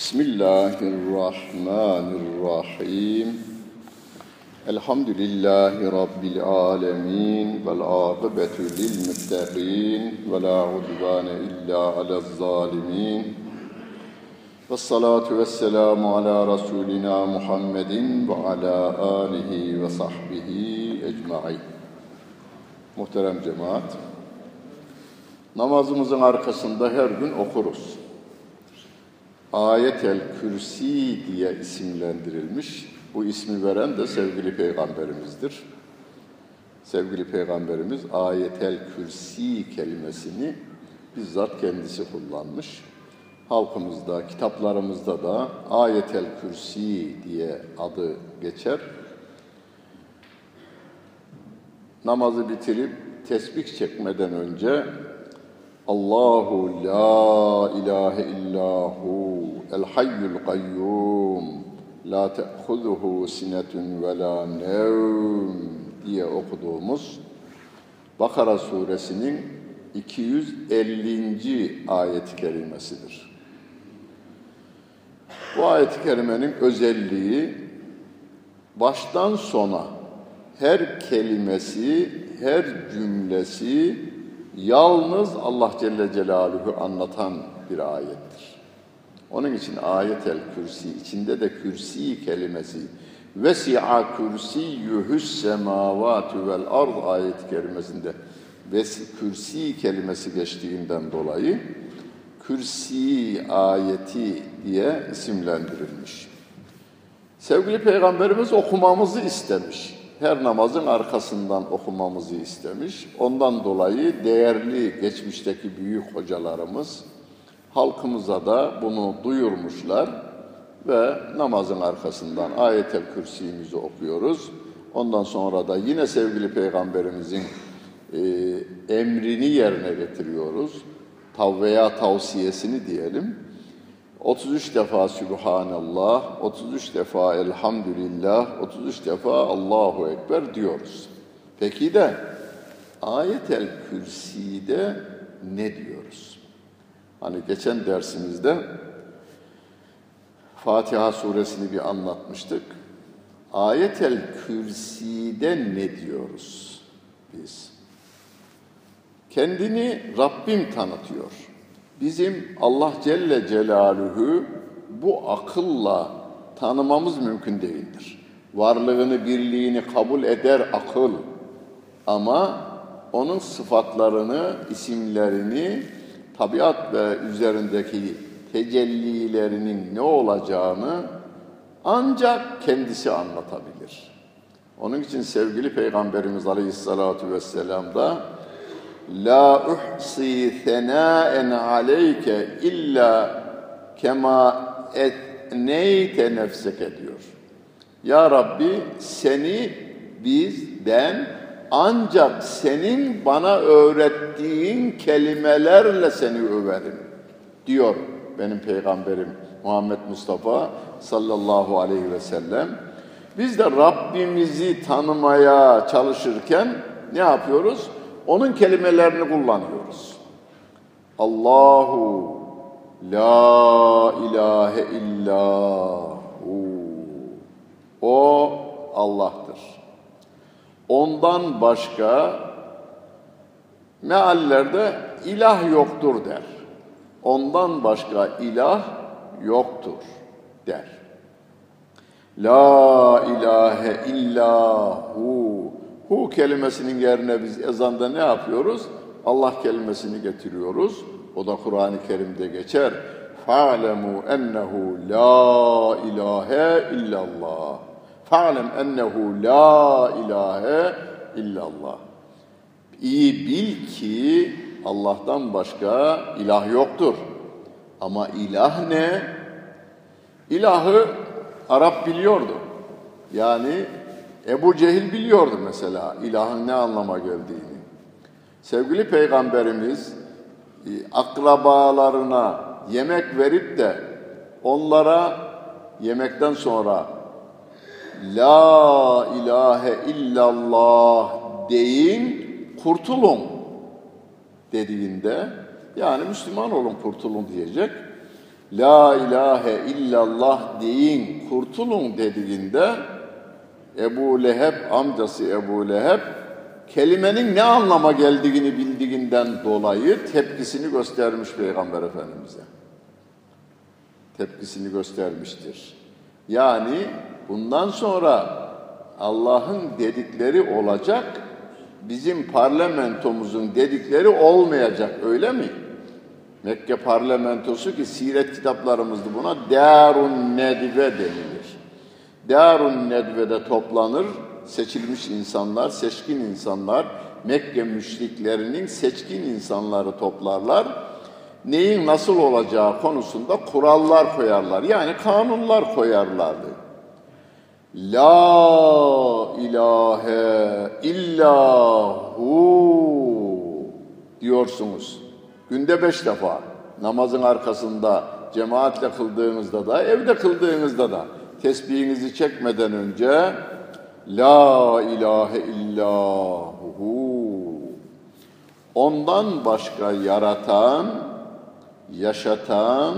بسم الله الرحمن الرحيم الحمد لله رب العالمين والعاقبة للمتقين ولا عدوان إلا على الظالمين والصلاة والسلام على رسولنا محمد وعلى آله وصحبه أجمعين Muhterem cemaat, namazımızın arkasında her gün okuruz. Ayetel Kürsi diye isimlendirilmiş. Bu ismi veren de sevgili peygamberimizdir. Sevgili peygamberimiz Ayetel Kürsi kelimesini bizzat kendisi kullanmış. Halkımızda, kitaplarımızda da Ayetel Kürsi diye adı geçer. Namazı bitirip tesbih çekmeden önce Allahu la ilahe illahu el hayyul kayyum la te'khuzuhu sinetun ve la nevm diye okuduğumuz Bakara suresinin 250. ayet-i kerimesidir. Bu ayet-i kerimenin özelliği baştan sona her kelimesi, her cümlesi yalnız Allah Celle Celaluhu anlatan bir ayettir. Onun için ayetel kürsi, içinde de kürsi kelimesi vesi'a kürsiyyuhus semavati vel ard ayet kelimesinde vesi kürsi kelimesi geçtiğinden dolayı kürsi ayeti diye isimlendirilmiş. Sevgili Peygamberimiz okumamızı istemiş her namazın arkasından okumamızı istemiş. Ondan dolayı değerli geçmişteki büyük hocalarımız halkımıza da bunu duyurmuşlar ve namazın arkasından ayetel kürsimizi okuyoruz. Ondan sonra da yine sevgili peygamberimizin e, emrini yerine getiriyoruz. Tav veya tavsiyesini diyelim. 33 defa Sübhanallah, 33 defa Elhamdülillah, 33 defa Allahu Ekber diyoruz. Peki de ayetel kürside ne diyoruz? Hani geçen dersimizde Fatiha suresini bir anlatmıştık. Ayetel kürside ne diyoruz biz? Kendini Rabbim tanıtıyor bizim Allah Celle Celaluhu bu akılla tanımamız mümkün değildir. Varlığını, birliğini kabul eder akıl ama onun sıfatlarını, isimlerini, tabiat ve üzerindeki tecellilerinin ne olacağını ancak kendisi anlatabilir. Onun için sevgili Peygamberimiz Aleyhisselatü Vesselam da La uhsi senaen aleyke illa kema etneyte nefseke diyor. Ya Rabbi seni biz, ben ancak senin bana öğrettiğin kelimelerle seni överim diyor benim peygamberim Muhammed Mustafa sallallahu aleyhi ve sellem. Biz de Rabbimizi tanımaya çalışırken ne yapıyoruz? Onun kelimelerini kullanıyoruz. Allahu la ilahe illahu. O Allah'tır. Ondan başka meallerde ilah yoktur der. Ondan başka ilah yoktur der. La ilahe illahu Hu kelimesinin yerine biz ezanda ne yapıyoruz? Allah kelimesini getiriyoruz. O da Kur'an-ı Kerim'de geçer. Fa'lemu ennehu la ilahe illallah. Fa'lem ennehu la ilahe illallah. İyi bil ki Allah'tan başka ilah yoktur. Ama ilah ne? İlahı Arap biliyordu. Yani Ebu Cehil biliyordu mesela ilahın ne anlama geldiğini. Sevgili Peygamberimiz e, akrabalarına yemek verip de onlara yemekten sonra La ilahe illallah deyin kurtulun dediğinde yani Müslüman olun kurtulun diyecek. La ilahe illallah deyin, kurtulun dediğinde Ebu Leheb, amcası Ebu Leheb kelimenin ne anlama geldiğini bildiğinden dolayı tepkisini göstermiş Peygamber Efendimiz'e. Tepkisini göstermiştir. Yani bundan sonra Allah'ın dedikleri olacak, bizim parlamentomuzun dedikleri olmayacak öyle mi? Mekke parlamentosu ki siret kitaplarımızda buna Darun Nedve denilir. Darun Nedve'de toplanır seçilmiş insanlar, seçkin insanlar, Mekke müşriklerinin seçkin insanları toplarlar. Neyin nasıl olacağı konusunda kurallar koyarlar. Yani kanunlar koyarlardı. La ilahe illahu diyorsunuz. Günde beş defa namazın arkasında cemaatle kıldığınızda da evde kıldığınızda da tesbihinizi çekmeden önce La ilahe illahu Ondan başka yaratan, yaşatan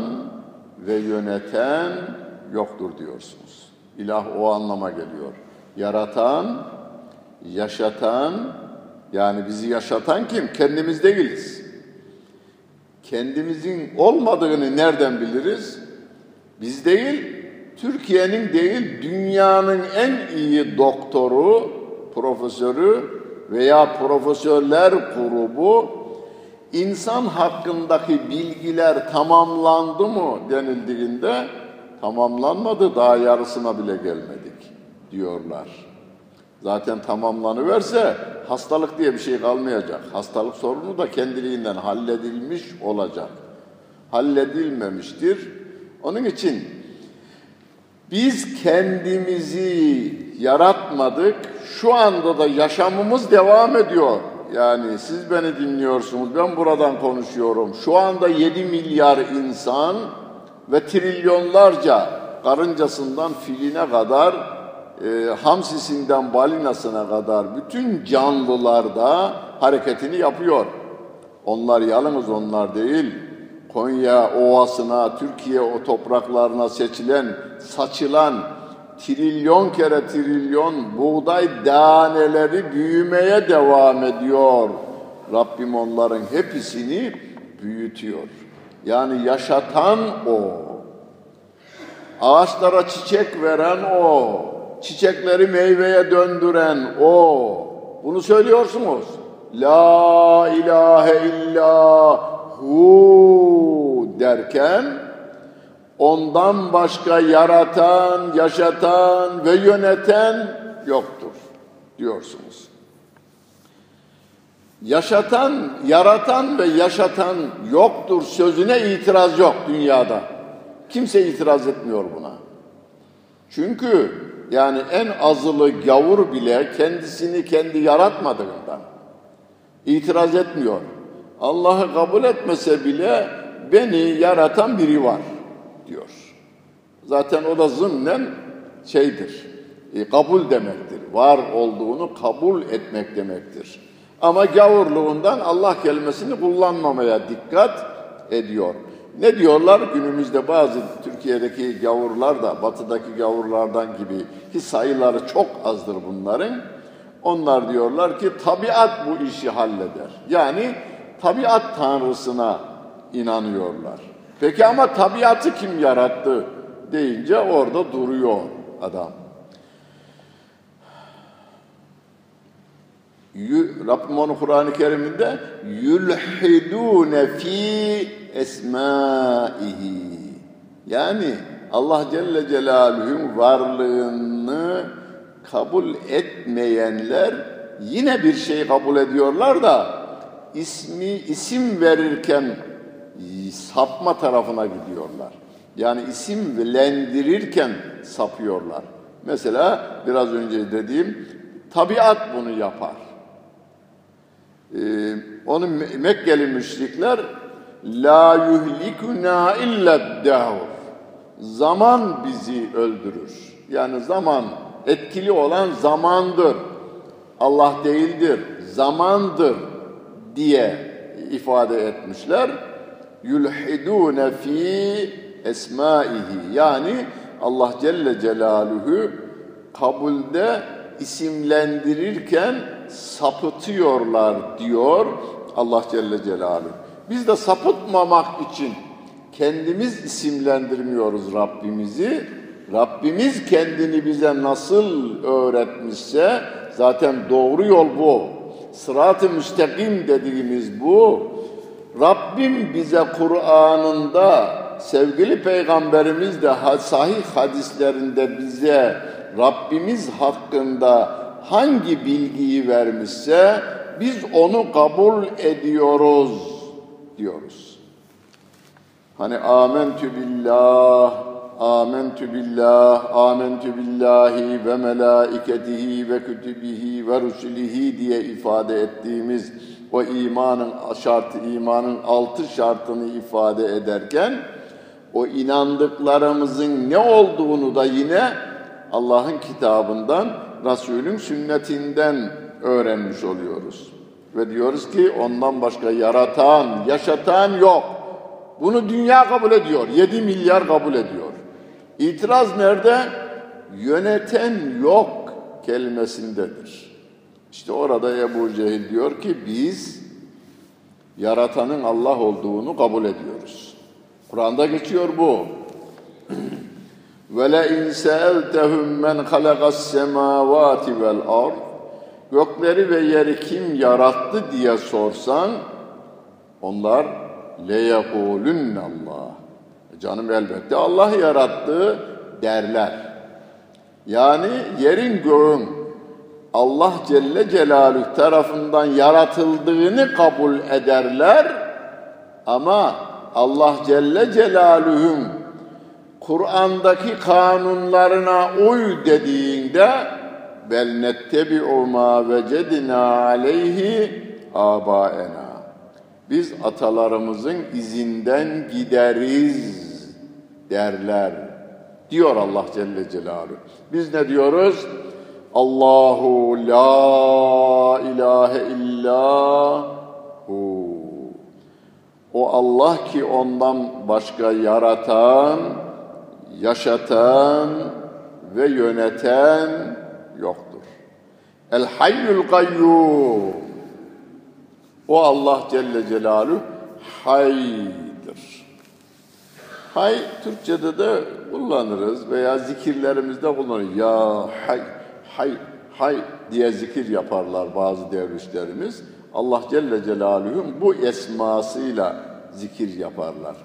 ve yöneten yoktur diyorsunuz. İlah o anlama geliyor. Yaratan, yaşatan, yani bizi yaşatan kim? Kendimiz değiliz. Kendimizin olmadığını nereden biliriz? Biz değil, Türkiye'nin değil, dünyanın en iyi doktoru, profesörü veya profesörler grubu insan hakkındaki bilgiler tamamlandı mı denildiğinde tamamlanmadı, daha yarısına bile gelmedik diyorlar. Zaten tamamlanıverse hastalık diye bir şey kalmayacak. Hastalık sorunu da kendiliğinden halledilmiş olacak. Halledilmemiştir. Onun için biz kendimizi yaratmadık. Şu anda da yaşamımız devam ediyor. Yani siz beni dinliyorsunuz, ben buradan konuşuyorum. Şu anda 7 milyar insan ve trilyonlarca karıncasından filine kadar, e, hamsisinden balinasına kadar bütün canlılarda hareketini yapıyor. Onlar yalnız onlar değil. Konya Ovası'na, Türkiye o topraklarına seçilen, saçılan trilyon kere trilyon buğday daneleri büyümeye devam ediyor. Rabbim onların hepsini büyütüyor. Yani yaşatan o. Ağaçlara çiçek veren o. Çiçekleri meyveye döndüren o. Bunu söylüyorsunuz. La ilahe illa hu derken ondan başka yaratan, yaşatan ve yöneten yoktur diyorsunuz. Yaşatan, yaratan ve yaşatan yoktur sözüne itiraz yok dünyada. Kimse itiraz etmiyor buna. Çünkü yani en azılı gavur bile kendisini kendi yaratmadığından itiraz etmiyor. Allah'ı kabul etmese bile beni yaratan biri var diyor. Zaten o da zımnen şeydir, e, kabul demektir. Var olduğunu kabul etmek demektir. Ama gavurluğundan Allah kelimesini kullanmamaya dikkat ediyor. Ne diyorlar? Günümüzde bazı Türkiye'deki gavurlar da batıdaki gavurlardan gibi ki sayıları çok azdır bunların. Onlar diyorlar ki tabiat bu işi halleder. Yani tabiat tanrısına inanıyorlar. Peki ama tabiatı kim yarattı deyince orada duruyor adam. Rabbim onu Kur'an-ı Kerim'inde yulhidune fi esmaihi yani Allah Celle Celaluhu'nun varlığını kabul etmeyenler yine bir şey kabul ediyorlar da ismi isim verirken sapma tarafına gidiyorlar. Yani isimlendirirken sapıyorlar. Mesela biraz önce dediğim tabiat bunu yapar. Ee, onu Mekkeli müşrikler la yuhlikuna illa dahur. Zaman bizi öldürür. Yani zaman etkili olan zamandır. Allah değildir, zamandır diye ifade etmişler. Yulhidune fi esmaihi yani Allah Celle Celaluhu kabulde isimlendirirken sapıtıyorlar diyor Allah Celle Celaluhu. Biz de sapıtmamak için kendimiz isimlendirmiyoruz Rabbimizi. Rabbimiz kendini bize nasıl öğretmişse zaten doğru yol bu. Sırat-ı müstakim dediğimiz bu. Rabbim bize Kur'an'ında sevgili peygamberimiz de sahih hadislerinde bize Rabbimiz hakkında hangi bilgiyi vermişse biz onu kabul ediyoruz diyoruz. Hani amentü billah, amentü billah, amentü billahi ve melaiketihi ve kütübihi ve rusulihi diye ifade ettiğimiz o imanın şartı, imanın altı şartını ifade ederken o inandıklarımızın ne olduğunu da yine Allah'ın kitabından, Resulün sünnetinden öğrenmiş oluyoruz. Ve diyoruz ki ondan başka yaratan, yaşatan yok. Bunu dünya kabul ediyor. 7 milyar kabul ediyor. İtiraz nerede? Yöneten yok kelimesindedir. İşte orada Ebu Cehil diyor ki biz yaratanın Allah olduğunu kabul ediyoruz. Kur'an'da geçiyor bu. Ve le in seeltehum men halakas semavati vel ard gökleri ve yeri kim yarattı diye sorsan onlar le yekulunne Allah. E canım elbette Allah yarattı derler. Yani yerin göğün Allah Celle Celaluhu tarafından yaratıldığını kabul ederler ama Allah Celle Celaluhu'nun Kur'an'daki kanunlarına uy dediğinde bel nettebi'u ma vecedina aleyhi abaena. Biz atalarımızın izinden gideriz derler diyor Allah Celle Celaluhu. Biz ne diyoruz? Allahu la ilahe illa hu. O Allah ki ondan başka yaratan, yaşatan ve yöneten yoktur. El hayyul kayyum. O Allah Celle Celaluhu haydır. Hay Türkçe'de de kullanırız veya zikirlerimizde kullanırız. Ya hay, hay, hay diye zikir yaparlar bazı dervişlerimiz. Allah Celle Celaluhu'nun bu esmasıyla zikir yaparlar.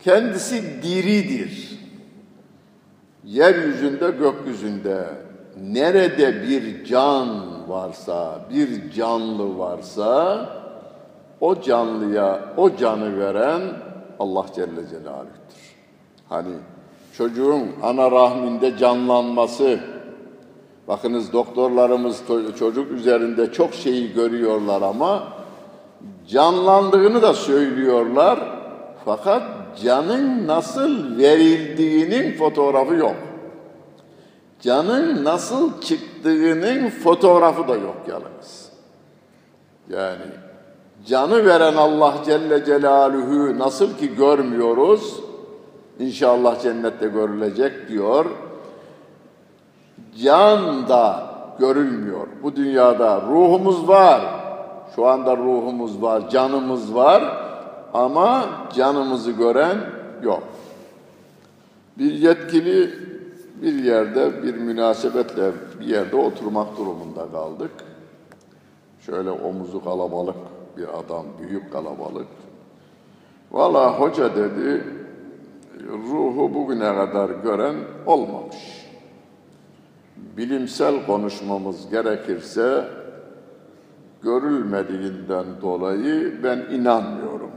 Kendisi diridir. Yeryüzünde, gökyüzünde nerede bir can varsa, bir canlı varsa o canlıya o canı veren Allah Celle Celaluh'tür. Hani çocuğun ana rahminde canlanması, bakınız doktorlarımız çocuk üzerinde çok şeyi görüyorlar ama canlandığını da söylüyorlar. Fakat canın nasıl verildiğinin fotoğrafı yok. Canın nasıl çıktığının fotoğrafı da yok yalnız. Yani canı veren Allah Celle Celaluhu nasıl ki görmüyoruz, İnşallah cennette görülecek diyor. Can da görülmüyor. Bu dünyada ruhumuz var. Şu anda ruhumuz var, canımız var ama canımızı gören yok. Bir yetkili bir yerde bir münasebetle bir yerde oturmak durumunda kaldık. Şöyle omuzu kalabalık bir adam, büyük kalabalık. Valla hoca dedi, ruhu bugüne kadar gören olmamış. Bilimsel konuşmamız gerekirse görülmediğinden dolayı ben inanmıyorum.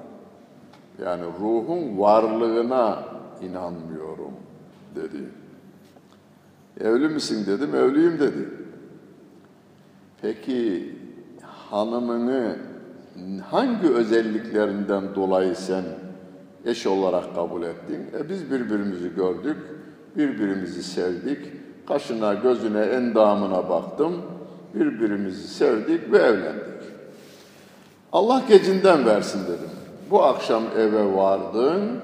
Yani ruhun varlığına inanmıyorum dedi. Evli misin dedim, evliyim dedi. Peki hanımını hangi özelliklerinden dolayı sen eş olarak kabul ettin? E biz birbirimizi gördük, birbirimizi sevdik. Kaşına, gözüne, endamına baktım. Birbirimizi sevdik ve evlendik. Allah gecinden versin dedim. bu akşam eve vardın,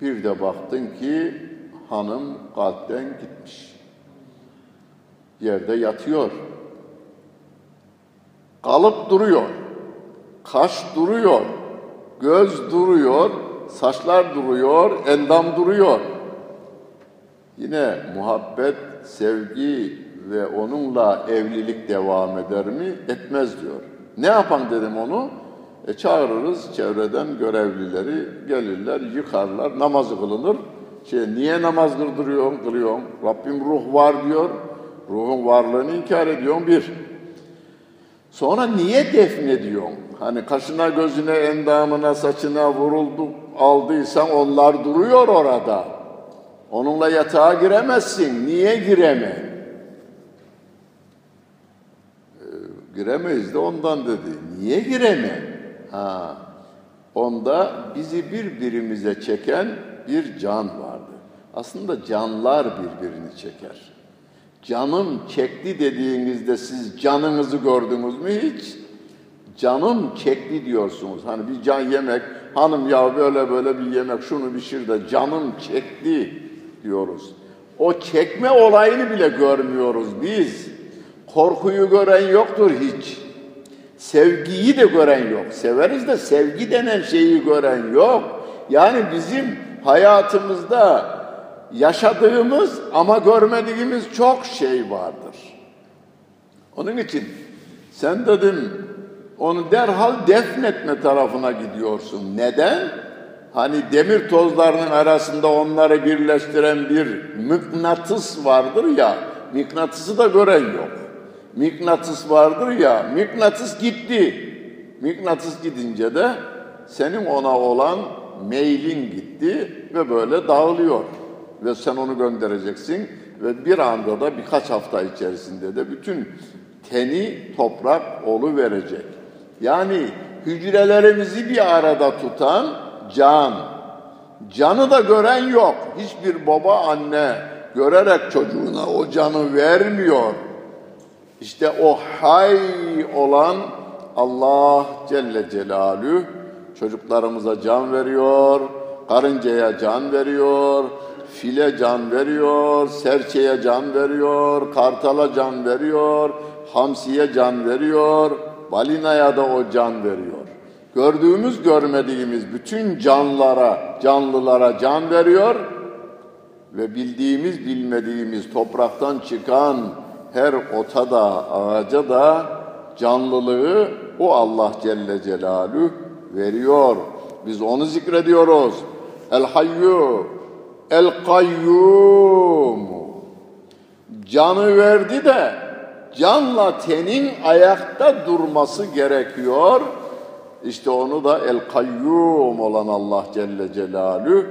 bir de baktın ki hanım kalpten gitmiş. Yerde yatıyor. Kalıp duruyor. Kaş duruyor. Göz duruyor. Saçlar duruyor. Endam duruyor. Yine muhabbet, sevgi ve onunla evlilik devam eder mi? Etmez diyor. Ne yapan dedim onu? E çağırırız çevreden görevlileri gelirler, yıkarlar, namazı kılınır. Şey, niye namaz kıldırıyorsun, kılıyorsun? Rabbim ruh var diyor. Ruhun varlığını inkar ediyorsun bir. Sonra niye defnediyorsun? Hani kaşına, gözüne, endamına, saçına vuruldu, aldıysan onlar duruyor orada. Onunla yatağa giremezsin. Niye gireme? Ee, giremeyiz de ondan dedi. Niye gireme? Ha, onda bizi birbirimize çeken bir can vardı. Aslında canlar birbirini çeker. Canım çekti dediğinizde siz canınızı gördünüz mü hiç? Canım çekti diyorsunuz. Hani bir can yemek, hanım ya böyle böyle bir yemek şunu pişir de canım çekti diyoruz. O çekme olayını bile görmüyoruz biz. Korkuyu gören yoktur hiç. Sevgiyi de gören yok. Severiz de sevgi denen şeyi gören yok. Yani bizim hayatımızda yaşadığımız ama görmediğimiz çok şey vardır. Onun için sen dedim onu derhal defnetme tarafına gidiyorsun. Neden? Hani demir tozlarının arasında onları birleştiren bir mıknatıs vardır ya, mıknatısı da gören yok. Mıknatıs vardır ya, mıknatıs gitti. Mıknatıs gidince de senin ona olan meylin gitti ve böyle dağılıyor. Ve sen onu göndereceksin ve bir anda da birkaç hafta içerisinde de bütün teni toprak olu verecek. Yani hücrelerimizi bir arada tutan can. Canı da gören yok. Hiçbir baba anne görerek çocuğuna o canı vermiyor. İşte o hay olan Allah Celle Celaluhu çocuklarımıza can veriyor, karıncaya can veriyor, file can veriyor, serçeye can veriyor, kartala can veriyor, hamsiye can veriyor, balinaya da o can veriyor. Gördüğümüz görmediğimiz bütün canlara, canlılara can veriyor ve bildiğimiz bilmediğimiz topraktan çıkan her ota da ağaca da canlılığı o Allah Celle Celaluhu veriyor. Biz onu zikrediyoruz. El Hayyu, El Kayyum. Canı verdi de canla tenin ayakta durması gerekiyor. İşte onu da El Kayyum olan Allah Celle Celaluhu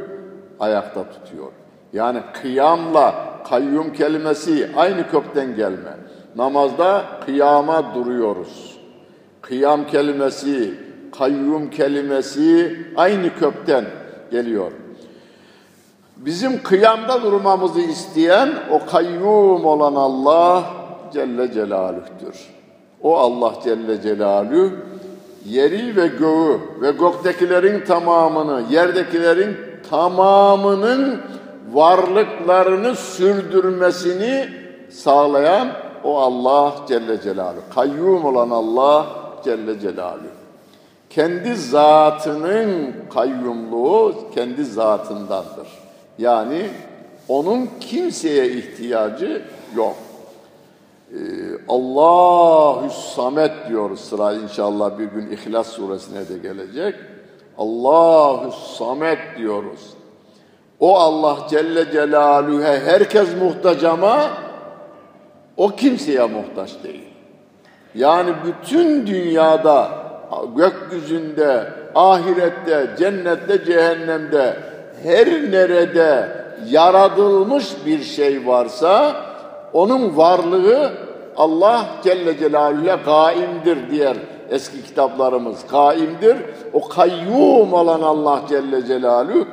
ayakta tutuyor. Yani kıyamla kayyum kelimesi aynı kökten gelme. Namazda kıyama duruyoruz. Kıyam kelimesi, kayyum kelimesi aynı kökten geliyor. Bizim kıyamda durmamızı isteyen o kayyum olan Allah Celle Celaluh'tür. O Allah Celle Celaluhu yeri ve göğü ve göktekilerin tamamını, yerdekilerin tamamının varlıklarını sürdürmesini sağlayan o Allah Celle Celaluhu. Kayyum olan Allah Celle Celaluhu. Kendi zatının kayyumluğu kendi zatındandır. Yani onun kimseye ihtiyacı yok. Ee, Allahü Samet diyoruz sıra inşallah bir gün İhlas suresine de gelecek. Allahü Samet diyoruz. O Allah Celle Celaluhu'ya herkes muhtaç ama o kimseye muhtaç değil. Yani bütün dünyada, gökyüzünde, ahirette, cennette, cehennemde her nerede yaratılmış bir şey varsa onun varlığı Allah Celle Celaluhu'ya kaimdir diğer eski kitaplarımız. Kaimdir. O kayyum olan Allah Celle Celaluhu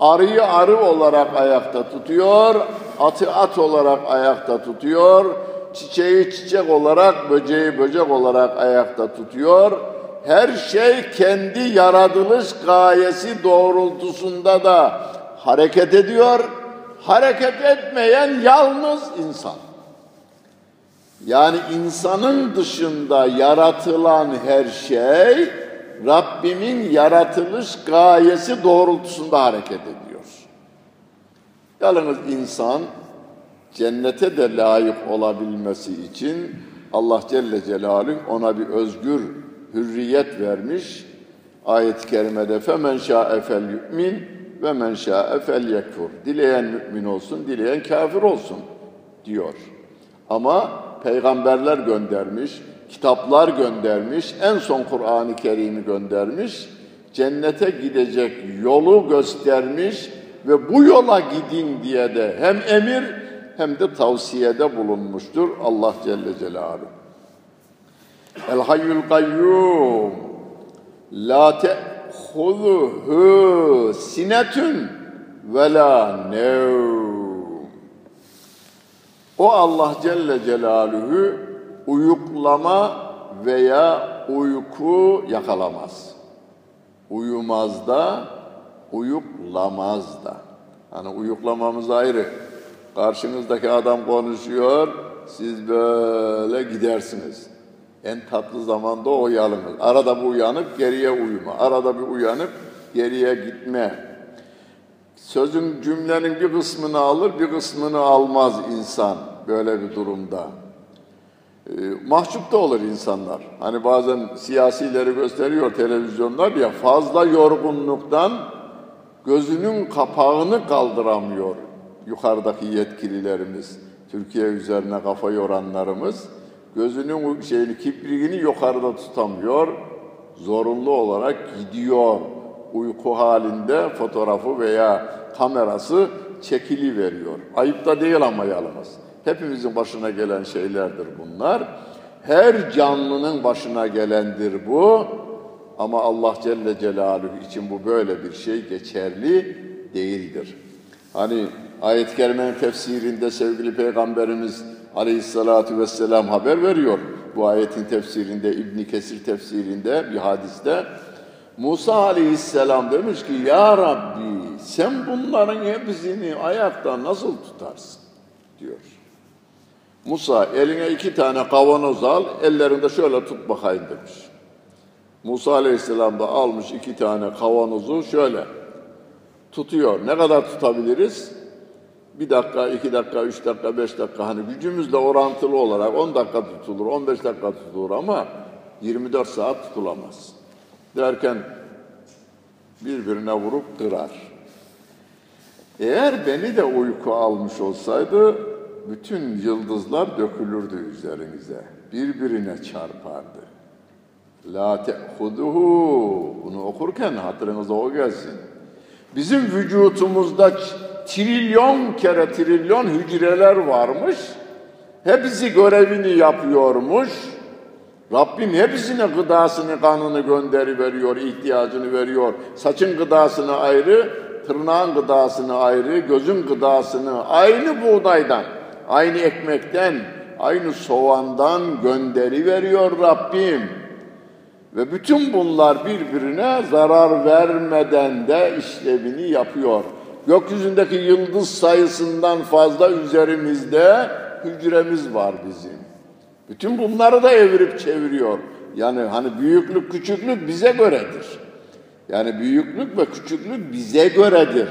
arıyı arı olarak ayakta tutuyor, atı at olarak ayakta tutuyor, çiçeği çiçek olarak, böceği böcek olarak ayakta tutuyor. her şey kendi yaratılış gayesi doğrultusunda da hareket ediyor. Hareket etmeyen yalnız insan. Yani insanın dışında yaratılan her şey Rabbimin yaratılış gayesi doğrultusunda hareket ediyor. Yalnız insan cennete de layık olabilmesi için Allah Celle Celaluhu ona bir özgür hürriyet vermiş. Ayet-i kerimede femen şa'e fel ve men şa'e fel yekfur. Dileyen mümin olsun, dileyen kafir olsun diyor. Ama peygamberler göndermiş, kitaplar göndermiş, en son Kur'an-ı Kerim'i göndermiş, cennete gidecek yolu göstermiş ve bu yola gidin diye de hem emir hem de tavsiyede bulunmuştur Allah Celle Celaluhu. El hayyul kayyum la te'huzuhu sinetun ve la nevm. O Allah Celle Celaluhu uyuklama veya uyku yakalamaz. Uyumaz da, uyuklamaz da. Hani uyuklamamız ayrı. Karşınızdaki adam konuşuyor, siz böyle gidersiniz. En tatlı zamanda o yalınız. Arada bir uyanıp geriye uyuma. Arada bir uyanıp geriye gitme. Sözün cümlenin bir kısmını alır, bir kısmını almaz insan böyle bir durumda. Ee, mahcup da olur insanlar. Hani bazen siyasileri gösteriyor televizyonlar ya fazla yorgunluktan gözünün kapağını kaldıramıyor yukarıdaki yetkililerimiz. Türkiye üzerine kafa yoranlarımız gözünün şeyini kipriğini yukarıda tutamıyor. Zorunlu olarak gidiyor. Uyku halinde fotoğrafı veya kamerası çekili veriyor. Ayıp da değil ama yalnız. Hepimizin başına gelen şeylerdir bunlar. Her canlının başına gelendir bu. Ama Allah Celle Celaluhu için bu böyle bir şey geçerli değildir. Hani ayet-i kerimenin tefsirinde sevgili Peygamberimiz Aleyhisselatü Vesselam haber veriyor. Bu ayetin tefsirinde, İbn Kesir tefsirinde bir hadiste Musa Aleyhisselam demiş ki Ya Rabbi sen bunların hepsini ayakta nasıl tutarsın diyor. Musa eline iki tane kavanoz al, ellerinde şöyle tut bakayım demiş. Musa Aleyhisselam da almış iki tane kavanozu şöyle tutuyor. Ne kadar tutabiliriz? Bir dakika, iki dakika, üç dakika, beş dakika hani gücümüzle orantılı olarak on dakika tutulur, on beş dakika tutulur ama 24 saat tutulamaz. Derken birbirine vurup kırar. Eğer beni de uyku almış olsaydı bütün yıldızlar dökülürdü üzerinize. Birbirine çarpardı. La te'huduhu. Bunu okurken hatırınıza o gelsin. Bizim vücutumuzda trilyon kere trilyon hücreler varmış. Hepsi görevini yapıyormuş. Rabbim hepsine gıdasını, kanını gönderi veriyor, ihtiyacını veriyor. Saçın gıdasını ayrı, tırnağın gıdasını ayrı, gözün gıdasını aynı buğdaydan, aynı ekmekten, aynı soğandan gönderi veriyor Rabbim. Ve bütün bunlar birbirine zarar vermeden de işlevini yapıyor. Gökyüzündeki yıldız sayısından fazla üzerimizde hücremiz var bizim. Bütün bunları da evirip çeviriyor. Yani hani büyüklük küçüklük bize göredir. Yani büyüklük ve küçüklük bize göredir.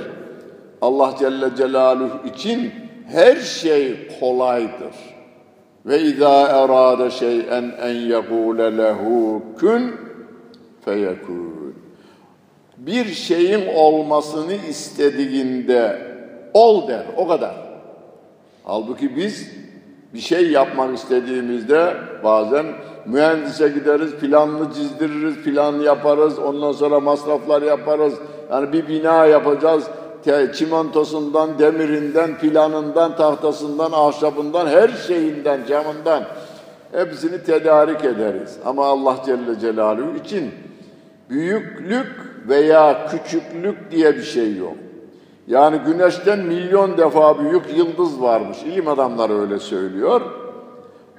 Allah Celle Celaluhu için her şey kolaydır. Ve izâ erâde şey'en en yekûle lehu kun feyekûn. Bir şeyin olmasını istediğinde ol der, o kadar. Halbuki biz bir şey yapmak istediğimizde bazen mühendise gideriz, planını çizdiririz, plan yaparız, ondan sonra masraflar yaparız. Yani bir bina yapacağız, çimentosundan, demirinden, planından, tahtasından, ahşabından, her şeyinden, camından hepsini tedarik ederiz. Ama Allah Celle Celaluhu için büyüklük veya küçüklük diye bir şey yok. Yani güneşten milyon defa büyük yıldız varmış. İlim adamları öyle söylüyor.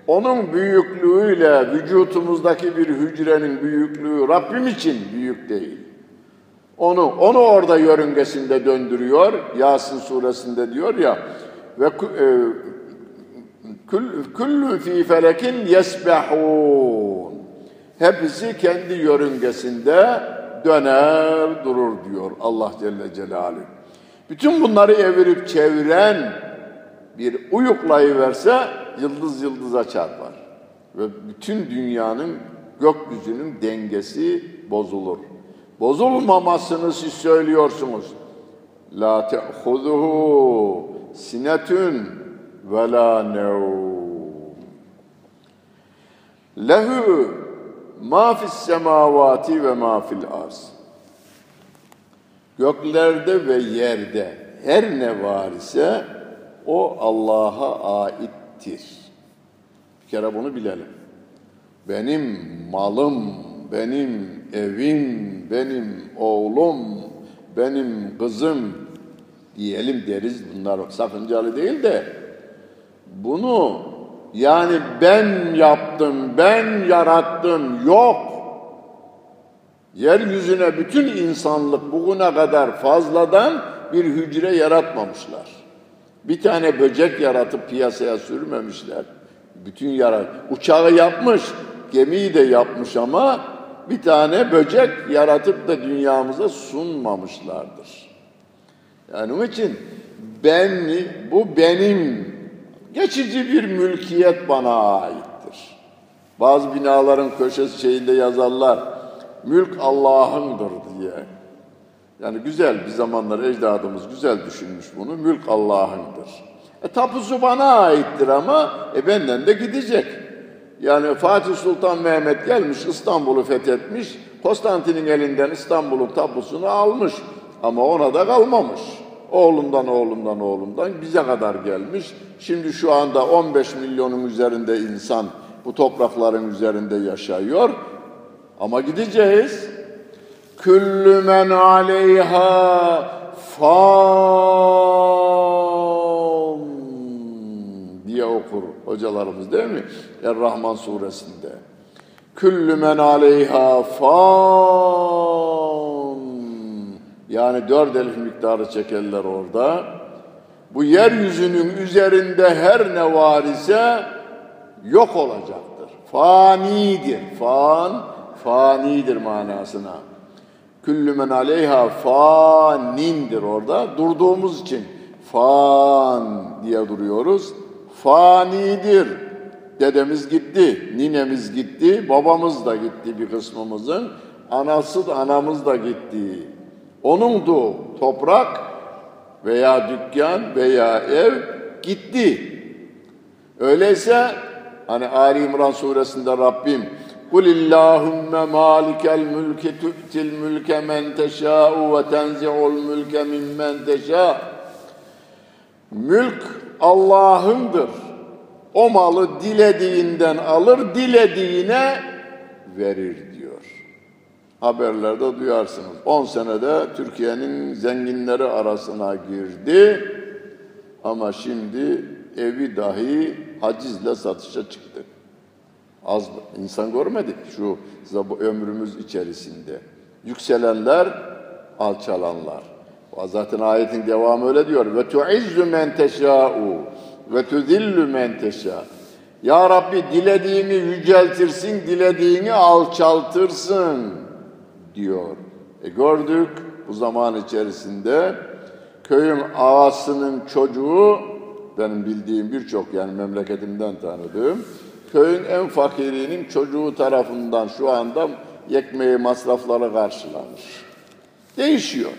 onun büyüklüğüyle vücutumuzdaki bir hücrenin büyüklüğü Rabbim için büyük değil. Onu onu orada yörüngesinde döndürüyor. Yasin suresinde diyor ya ve e, kullu fi felekin yesbehun. Hepsi kendi yörüngesinde döner durur diyor Allah Celle Celaluhu. Bütün bunları evirip çeviren bir uyuklayıverse yıldız yıldıza çarpar. Ve bütün dünyanın gökyüzünün dengesi bozulur. Bozulmamasını siz söylüyorsunuz. La te'huzuhu sinetun ve la nevm. Lehu ma fis semavati ve ma fil arz. Göklerde ve yerde her ne var ise o Allah'a aittir. Bir kere bunu bilelim. Benim malım, benim evim, benim oğlum, benim kızım diyelim deriz bunlar sakıncalı değil de bunu yani ben yaptım, ben yarattım yok. Yeryüzüne bütün insanlık bugüne kadar fazladan bir hücre yaratmamışlar. Bir tane böcek yaratıp piyasaya sürmemişler. Bütün yarat uçağı yapmış, gemiyi de yapmış ama bir tane böcek yaratıp da dünyamıza sunmamışlardır. Yani onun için ben bu benim geçici bir mülkiyet bana aittir. Bazı binaların köşesi şeyinde yazarlar mülk Allah'ındır diye. Yani güzel bir zamanlar ecdadımız güzel düşünmüş bunu. Mülk Allah'ındır. E tapusu bana aittir ama e benden de gidecek. Yani Fatih Sultan Mehmet gelmiş İstanbul'u fethetmiş. Konstantin'in elinden İstanbul'un tapusunu almış. Ama ona da kalmamış. Oğlundan oğlundan oğlundan bize kadar gelmiş. Şimdi şu anda 15 milyonun üzerinde insan bu toprakların üzerinde yaşıyor. Ama gideceğiz. Küllü men aleyha fan diye okur hocalarımız değil mi? Er-Rahman suresinde. Küllü men aleyha fan yani dört elif miktarı çekerler orada. Bu yeryüzünün üzerinde her ne var ise yok olacaktır. Fanidir. Fan, fanidir manasına. Küllü men aleyha fanindir orada. Durduğumuz için fan diye duruyoruz. Fanidir. Dedemiz gitti, ninemiz gitti, babamız da gitti bir kısmımızın. Anası da anamız da gitti. Onundu toprak veya dükkan veya ev gitti. Öyleyse hani Ali İmran suresinde Rabbim قُلِ اللّٰهُمَّ مَالِكَ الْمُلْكِ تُؤْتِ الْمُلْكَ مَنْ تَشَاءُ وَتَنْزِعُ الْمُلْكَ مِمَّنْ تَشَاءُ Mülk Allah'ındır. O malı dilediğinden alır, dilediğine verir diyor. Haberlerde duyarsınız. 10 senede Türkiye'nin zenginleri arasına girdi. Ama şimdi evi dahi hacizle satışa çıktı. Az insan görmedik şu ömrümüz içerisinde. Yükselenler, alçalanlar. Zaten ayetin devamı öyle diyor. Ve tuizzu men teşâ'u ve tuzillu men. Ya Rabbi dilediğini yüceltirsin, dilediğini alçaltırsın diyor. E gördük bu zaman içerisinde köyün ağasının çocuğu benim bildiğim birçok yani memleketimden tanıdığım köyün en fakirinin çocuğu tarafından şu anda ekmeği masrafları karşılanır. Değişiyor.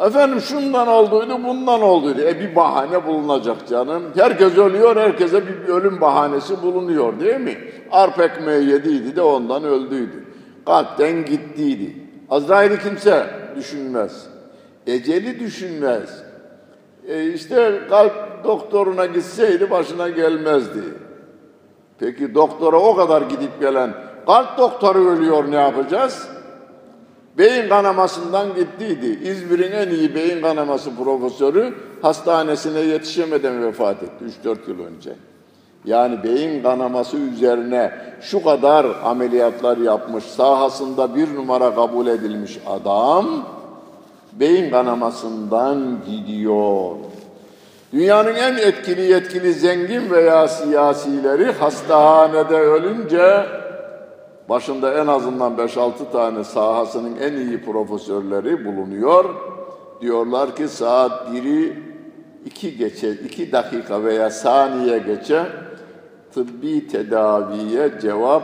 Efendim şundan olduydu, bundan olduydu. E bir bahane bulunacak canım. Herkes ölüyor, herkese bir ölüm bahanesi bulunuyor değil mi? Arp ekmeği yediydi de ondan öldüydü. Kalpten gittiydi. Azrail'i kimse düşünmez. Eceli düşünmez. E işte kalp doktoruna gitseydi başına gelmezdi. Peki doktora o kadar gidip gelen kalp doktoru ölüyor ne yapacağız? Beyin kanamasından gittiydi. İzmir'in en iyi beyin kanaması profesörü hastanesine yetişemeden vefat etti 3-4 yıl önce. Yani beyin kanaması üzerine şu kadar ameliyatlar yapmış, sahasında bir numara kabul edilmiş adam beyin kanamasından gidiyor. Dünyanın en etkili yetkili zengin veya siyasileri hastahanede ölünce başında en azından 5-6 tane sahasının en iyi profesörleri bulunuyor. Diyorlar ki saat 1'i 2 geçe, 2 dakika veya saniye geçe tıbbi tedaviye cevap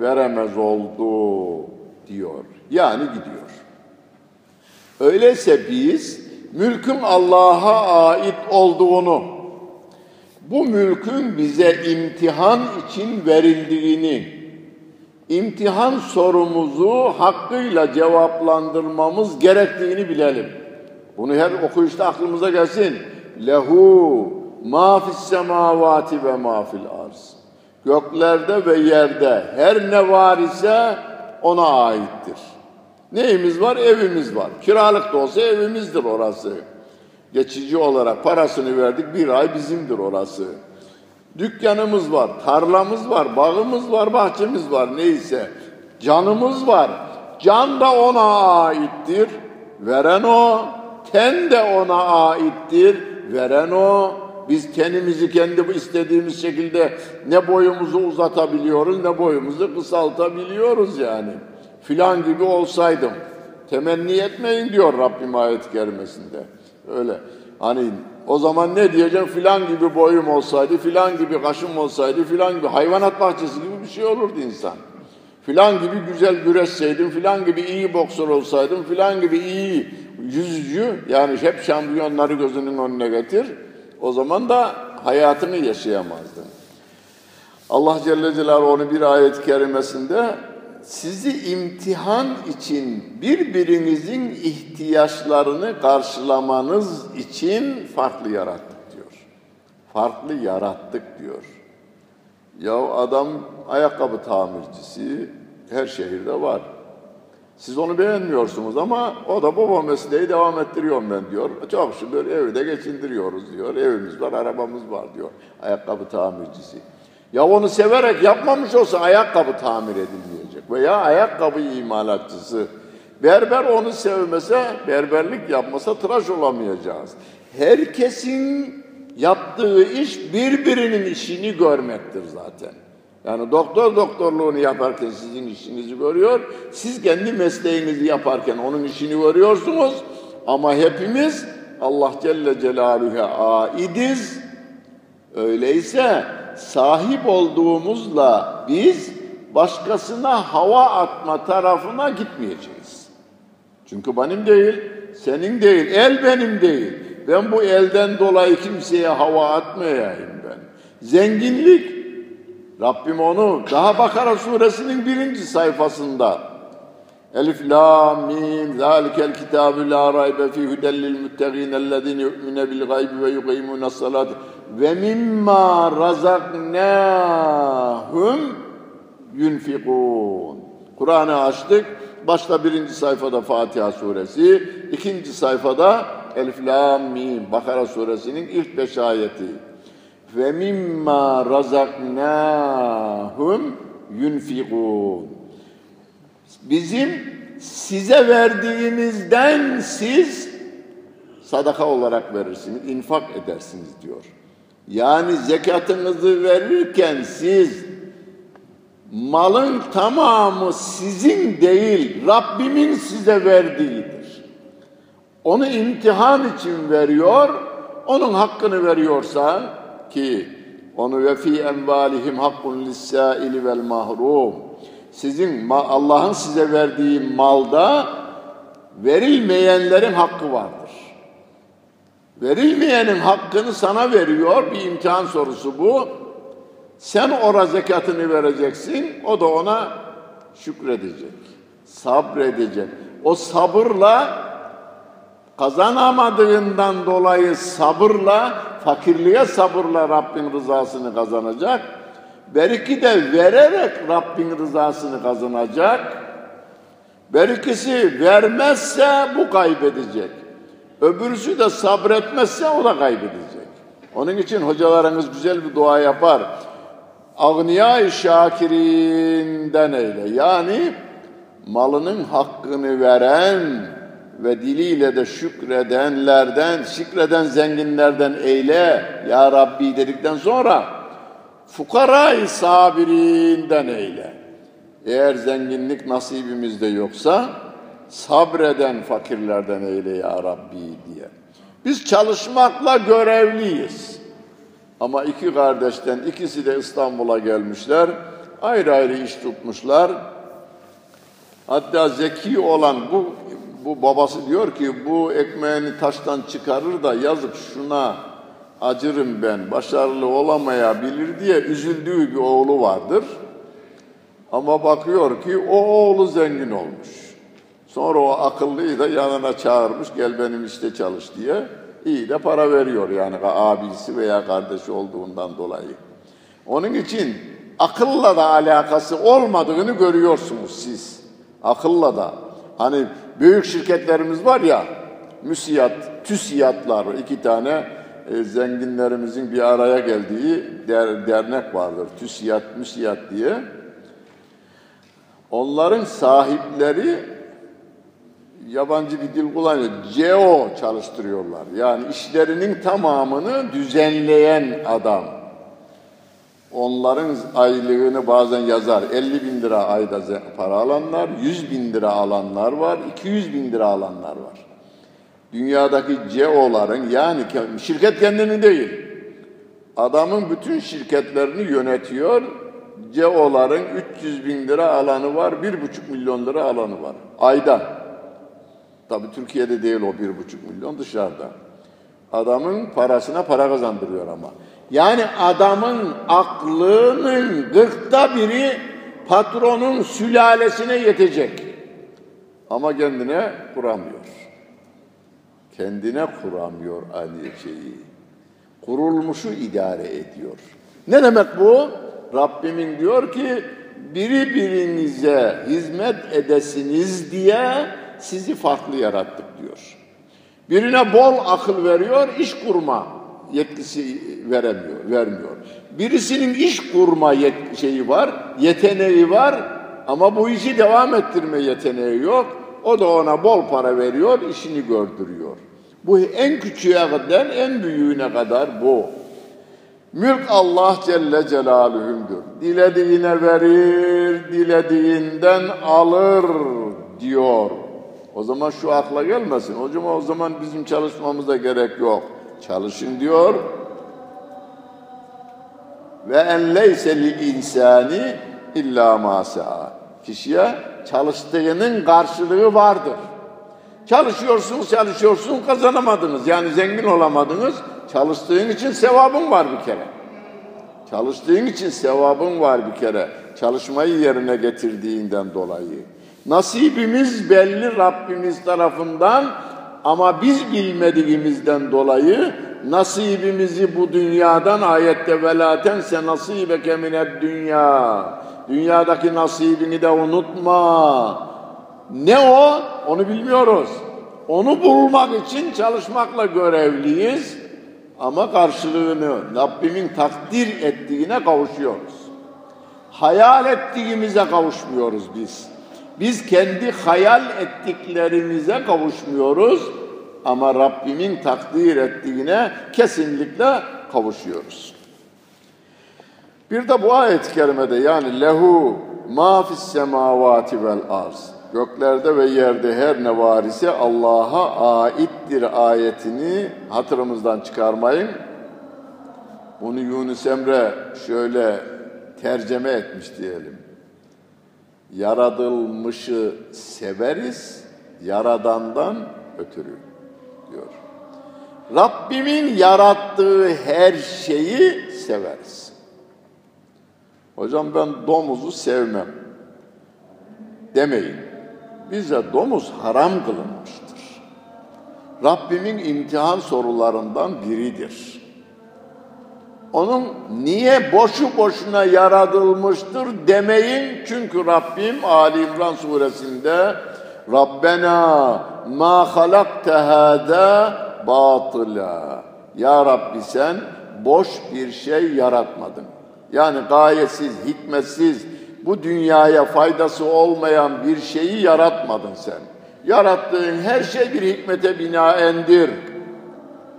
veremez oldu diyor. Yani gidiyor. Öyleyse biz mülkün Allah'a ait olduğunu, bu mülkün bize imtihan için verildiğini, imtihan sorumuzu hakkıyla cevaplandırmamız gerektiğini bilelim. Bunu her okuyuşta aklımıza gelsin. Lehu ma fis semavati ve ma fil arz. Göklerde ve yerde her ne var ise ona aittir. Neyimiz var? Evimiz var. Kiralık da olsa evimizdir orası. Geçici olarak parasını verdik bir ay bizimdir orası. Dükkanımız var, tarlamız var, bağımız var, bahçemiz var neyse. Canımız var. Can da ona aittir. Veren o. Ten de ona aittir. Veren o. Biz tenimizi kendi istediğimiz şekilde ne boyumuzu uzatabiliyoruz ne boyumuzu kısaltabiliyoruz yani. Filan gibi olsaydım. Temenni etmeyin diyor Rabbim ayet-i kerimesinde. Öyle. Hani o zaman ne diyeceğim? Filan gibi boyum olsaydı, filan gibi kaşım olsaydı, filan gibi hayvanat bahçesi gibi bir şey olurdu insan. Filan gibi güzel güreşseydim, filan gibi iyi boksör olsaydım, filan gibi iyi yüzücü, yani hep şampiyonları gözünün önüne getir. O zaman da hayatını yaşayamazdın. Allah Celle Celaluhu onu bir ayet-i kerimesinde sizi imtihan için birbirinizin ihtiyaçlarını karşılamanız için farklı yarattık diyor. Farklı yarattık diyor. Ya adam ayakkabı tamircisi her şehirde var. Siz onu beğenmiyorsunuz ama o da baba mesleği devam ettiriyorum ben diyor. Çok şükür evde geçindiriyoruz diyor. Evimiz var, arabamız var diyor. Ayakkabı tamircisi. Ya onu severek yapmamış olsa ayakkabı tamir edilmeyecek. Veya ayakkabı imalatçısı. Berber onu sevmese, berberlik yapmasa tıraş olamayacağız. Herkesin yaptığı iş birbirinin işini görmektir zaten. Yani doktor doktorluğunu yaparken sizin işinizi görüyor. Siz kendi mesleğinizi yaparken onun işini görüyorsunuz. Ama hepimiz Allah Celle Celaluhu'ya aidiz. Öyleyse sahip olduğumuzla biz başkasına hava atma tarafına gitmeyeceğiz. Çünkü benim değil, senin değil, el benim değil. Ben bu elden dolayı kimseye hava atmayayım ben. Zenginlik, Rabbim onu daha Bakara suresinin birinci sayfasında Elif la mim zalikel kitabü la raybe fi hudellil muttegin ellezine yu'mine bil gaybi ve yuqimune salat ve mimma razaknahum yunfikun. Kur'an'ı açtık. Başta birinci sayfada Fatiha suresi, ikinci sayfada Elif Lam Mim Bakara suresinin ilk beş ayeti. Ve mimma razaknahum yunfikun. Bizim size verdiğimizden siz sadaka olarak verirsiniz, infak edersiniz diyor. Yani zekatınızı verirken siz malın tamamı sizin değil, Rabbimin size verdiğidir. Onu imtihan için veriyor, onun hakkını veriyorsan ki onu ve fi envalihim hakkun lis-saili vel mahrum. Sizin Allah'ın size verdiği malda verilmeyenlerin hakkı vardır. Verilmeyenin hakkını sana veriyor. Bir imtihan sorusu bu. Sen ora zekatını vereceksin. O da ona şükredecek. Sabredecek. O sabırla kazanamadığından dolayı sabırla, fakirliğe sabırla Rabbin rızasını kazanacak. Belki de vererek Rabbin rızasını kazanacak. Berikisi vermezse bu kaybedecek. Öbürsü de sabretmezse o da kaybedecek. Onun için hocalarınız güzel bir dua yapar. Agniya-i şakirinden eyle. Yani malının hakkını veren ve diliyle de şükredenlerden, şükreden zenginlerden eyle ya Rabbi dedikten sonra fukarayı sabirinden eyle. Eğer zenginlik nasibimizde yoksa sabreden fakirlerden eyle ya Rabbi diye. Biz çalışmakla görevliyiz. Ama iki kardeşten ikisi de İstanbul'a gelmişler. Ayrı ayrı iş tutmuşlar. Hatta zeki olan bu bu babası diyor ki bu ekmeğini taştan çıkarır da yazık şuna acırım ben başarılı olamayabilir diye üzüldüğü bir oğlu vardır. Ama bakıyor ki o oğlu zengin olmuş. Sonra o akıllıyı da yanına çağırmış gel benim işte çalış diye. İyi de para veriyor yani abisi veya kardeşi olduğundan dolayı. Onun için akılla da alakası olmadığını görüyorsunuz siz. Akılla da. Hani büyük şirketlerimiz var ya, müsiyat, tüsiyatlar, iki tane e, zenginlerimizin bir araya geldiği der, dernek vardır. TÜSİAD, MÜSİAD diye. Onların sahipleri yabancı bir dil kullanıyor. CEO çalıştırıyorlar. Yani işlerinin tamamını düzenleyen adam. Onların aylığını bazen yazar. 50 bin lira ayda para alanlar, 100 bin lira alanlar var, 200 bin lira alanlar var. Dünyadaki CEO'ların yani şirket kendini değil, adamın bütün şirketlerini yönetiyor. CEO'ların 300 bin lira alanı var, 1,5 milyon lira alanı var ayda. Tabii Türkiye'de değil o 1,5 milyon dışarıda. Adamın parasına para kazandırıyor ama. Yani adamın aklının gırkta biri patronun sülalesine yetecek. Ama kendine kuramıyor. Kendine kuramıyor aynı şeyi. Kurulmuşu idare ediyor. Ne demek bu? Rabbimin diyor ki biri birinize hizmet edesiniz diye sizi farklı yarattık diyor. Birine bol akıl veriyor, iş kurma yetkisi veremiyor, vermiyor. Birisinin iş kurma yet şeyi var, yeteneği var ama bu işi devam ettirme yeteneği yok. O da ona bol para veriyor, işini gördürüyor. Bu en küçüğe kadar, en büyüğüne kadar bu. Mülk Allah Celle Celaluhu'ndur. Dilediğine verir, dilediğinden alır diyor. O zaman şu akla gelmesin. Hocam o zaman bizim çalışmamıza gerek yok. Çalışın diyor. Ve en leyse lil insani illa ma Kişiye çalıştığının karşılığı vardır. Çalışıyorsunuz, çalışıyorsunuz, kazanamadınız. Yani zengin olamadınız. Çalıştığın için sevabın var bir kere. Çalıştığın için sevabın var bir kere. Çalışmayı yerine getirdiğinden dolayı. Nasibimiz belli Rabbimiz tarafından ama biz bilmediğimizden dolayı nasibimizi bu dünyadan ayette velaten se nasibeke mined dünya. Dünyadaki nasibini de unutma. Ne o? Onu bilmiyoruz. Onu bulmak için çalışmakla görevliyiz. Ama karşılığını Rabbimin takdir ettiğine kavuşuyoruz. Hayal ettiğimize kavuşmuyoruz biz. Biz kendi hayal ettiklerimize kavuşmuyoruz ama Rabbimin takdir ettiğine kesinlikle kavuşuyoruz. Bir de bu ayet-i kerimede yani lehu ma fis semavati vel arz göklerde ve yerde her ne var ise Allah'a aittir ayetini hatırımızdan çıkarmayın. Bunu Yunus Emre şöyle tercüme etmiş diyelim yaratılmışı severiz, yaradandan ötürü diyor. Rabbimin yarattığı her şeyi severiz. Hocam ben domuzu sevmem demeyin. Bize domuz haram kılınmıştır. Rabbimin imtihan sorularından biridir onun niye boşu boşuna yaratılmıştır demeyin. Çünkü Rabbim Ali İmran suresinde Rabbena ma halakte hâdâ batıla. Ya Rabbi sen boş bir şey yaratmadın. Yani gayesiz, hikmetsiz, bu dünyaya faydası olmayan bir şeyi yaratmadın sen. Yarattığın her şey bir hikmete binaendir.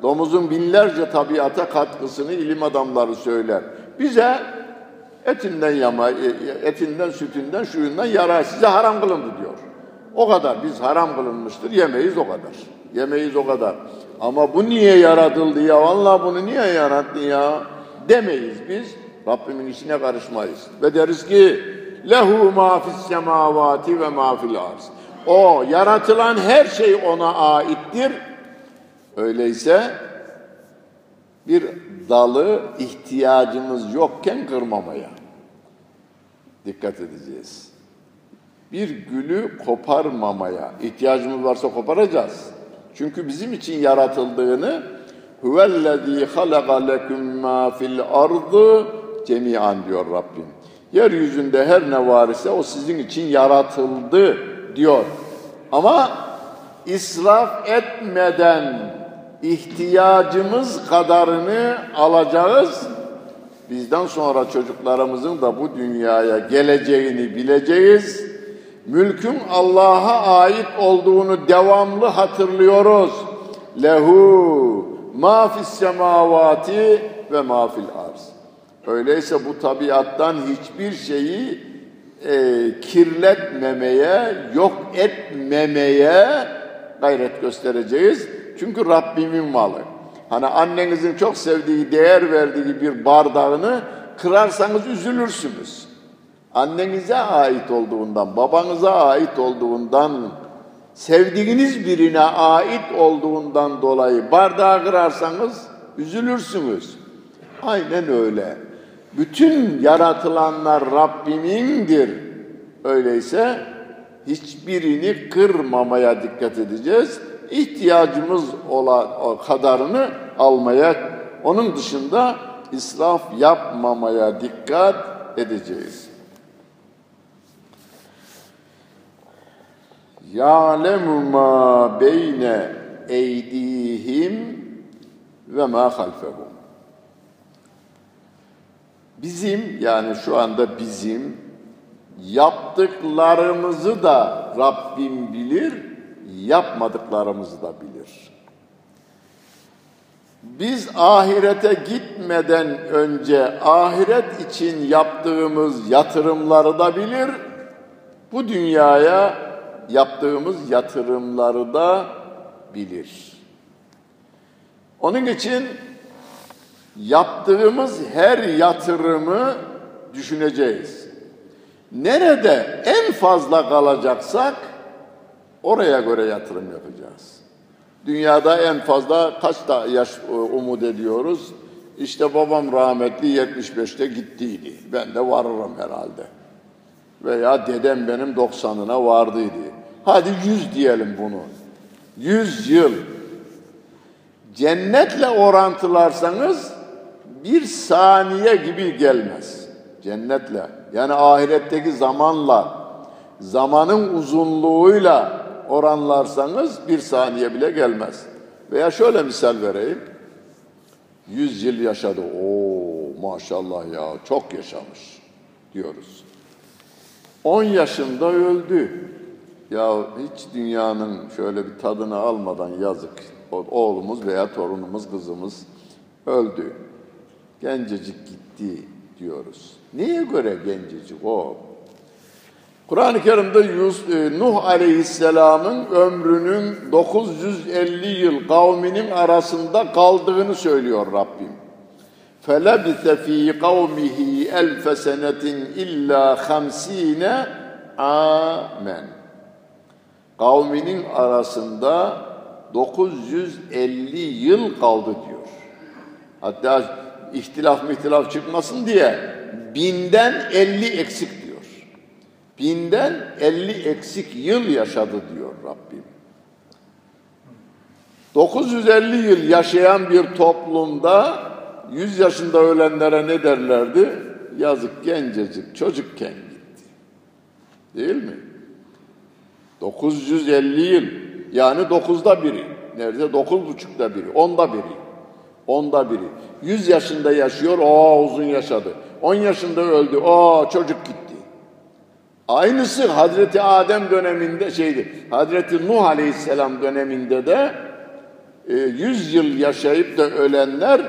Domuzun binlerce tabiata katkısını ilim adamları söyler. Bize etinden yama, etinden, sütünden, şuyundan yarar. Size haram kılındı diyor. O kadar. Biz haram kılınmıştır. Yemeyiz o kadar. Yemeyiz o kadar. Ama bu niye yaratıldı ya? Vallahi bunu niye yarattı ya? Demeyiz biz. Rabbimin işine karışmayız. Ve deriz ki lehu ma fis semavati ve ma fil arz. O yaratılan her şey ona aittir. Öyleyse bir dalı ihtiyacımız yokken kırmamaya dikkat edeceğiz. Bir gülü koparmamaya ihtiyacımız varsa koparacağız. Çünkü bizim için yaratıldığını huvellezî halaka leküm mâ fil ardı cemian diyor Rabbim. Yeryüzünde her ne var ise o sizin için yaratıldı diyor. Ama israf etmeden ihtiyacımız kadarını alacağız. Bizden sonra çocuklarımızın da bu dünyaya geleceğini bileceğiz. Mülkün Allah'a ait olduğunu devamlı hatırlıyoruz. Lehu ma fis semavati ve ma fil arz. Öyleyse bu tabiattan hiçbir şeyi e, kirletmemeye, yok etmemeye gayret göstereceğiz. Çünkü Rabbimin malı. Hani annenizin çok sevdiği, değer verdiği bir bardağını kırarsanız üzülürsünüz. Annenize ait olduğundan, babanıza ait olduğundan, sevdiğiniz birine ait olduğundan dolayı bardağı kırarsanız üzülürsünüz. Aynen öyle. Bütün yaratılanlar Rabbimindir. Öyleyse hiçbirini kırmamaya dikkat edeceğiz ihtiyacımız olan o kadarını almaya, onun dışında israf yapmamaya dikkat edeceğiz. Ya'lemu ma beyne eydihim ve ma halfehum. Bizim yani şu anda bizim yaptıklarımızı da Rabbim bilir, yapmadıklarımızı da bilir. Biz ahirete gitmeden önce ahiret için yaptığımız yatırımları da bilir, bu dünyaya yaptığımız yatırımları da bilir. Onun için yaptığımız her yatırımı düşüneceğiz. Nerede en fazla kalacaksak oraya göre yatırım yapacağız. Dünyada en fazla kaç da yaş e, umut ediyoruz? İşte babam rahmetli 75'te gittiydi. Ben de varırım herhalde. Veya dedem benim 90'ına vardıydı. Hadi 100 diyelim bunu. 100 yıl. Cennetle orantılarsanız bir saniye gibi gelmez. Cennetle. Yani ahiretteki zamanla, zamanın uzunluğuyla oranlarsanız bir saniye bile gelmez. Veya şöyle misal vereyim. Yüz yıl yaşadı. Oo maşallah ya çok yaşamış diyoruz. On yaşında öldü. Ya hiç dünyanın şöyle bir tadını almadan yazık. Oğlumuz veya torunumuz, kızımız öldü. Gencecik gitti diyoruz. Neye göre gencecik o? Kur'an-ı Kerim'de e, Nuh Aleyhisselam'ın ömrünün 950 yıl kavminin arasında kaldığını söylüyor Rabbim. فَلَبِثَ ف۪ي قَوْمِهِ أَلْفَ سَنَةٍ اِلَّا خَمْس۪ينَ amen. Kavminin arasında 950 yıl kaldı diyor. Hatta ihtilaf mihtilaf çıkmasın diye binden 50 eksik diyor. Binden 50 eksik yıl yaşadı diyor Rabbim. 950 yıl yaşayan bir toplumda 100 yaşında ölenlere ne derlerdi? Yazık gencecik, çocukken gitti. Değil mi? 950 yıl yani dokuzda biri. Nerede? Dokuz buçukta biri, onda biri. Onda biri. 100 yaşında yaşıyor, o uzun yaşadı. 10 yaşında öldü, o çocuk gitti. Aynısı Hazreti Adem döneminde şeydi. Hazreti Nuh Aleyhisselam döneminde de e, 100 yıl yaşayıp da ölenler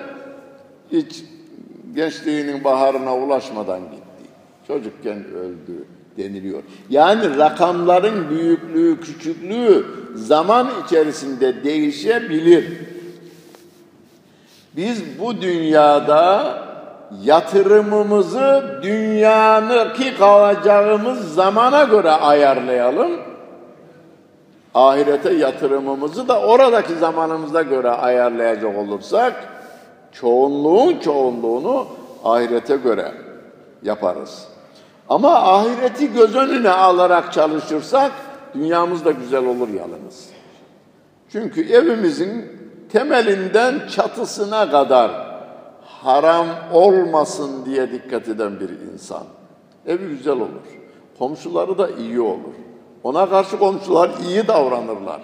hiç gençliğinin baharına ulaşmadan gitti. Çocukken öldü deniliyor. Yani rakamların büyüklüğü, küçüklüğü zaman içerisinde değişebilir. Biz bu dünyada yatırımımızı dünyanıki kalacağımız zamana göre ayarlayalım. Ahirete yatırımımızı da oradaki zamanımıza göre ayarlayacak olursak çoğunluğun çoğunluğunu ahirete göre yaparız. Ama ahireti göz önüne alarak çalışırsak dünyamız da güzel olur yalnız. Çünkü evimizin temelinden çatısına kadar haram olmasın diye dikkat eden bir insan. Evi güzel olur. Komşuları da iyi olur. Ona karşı komşular iyi davranırlar.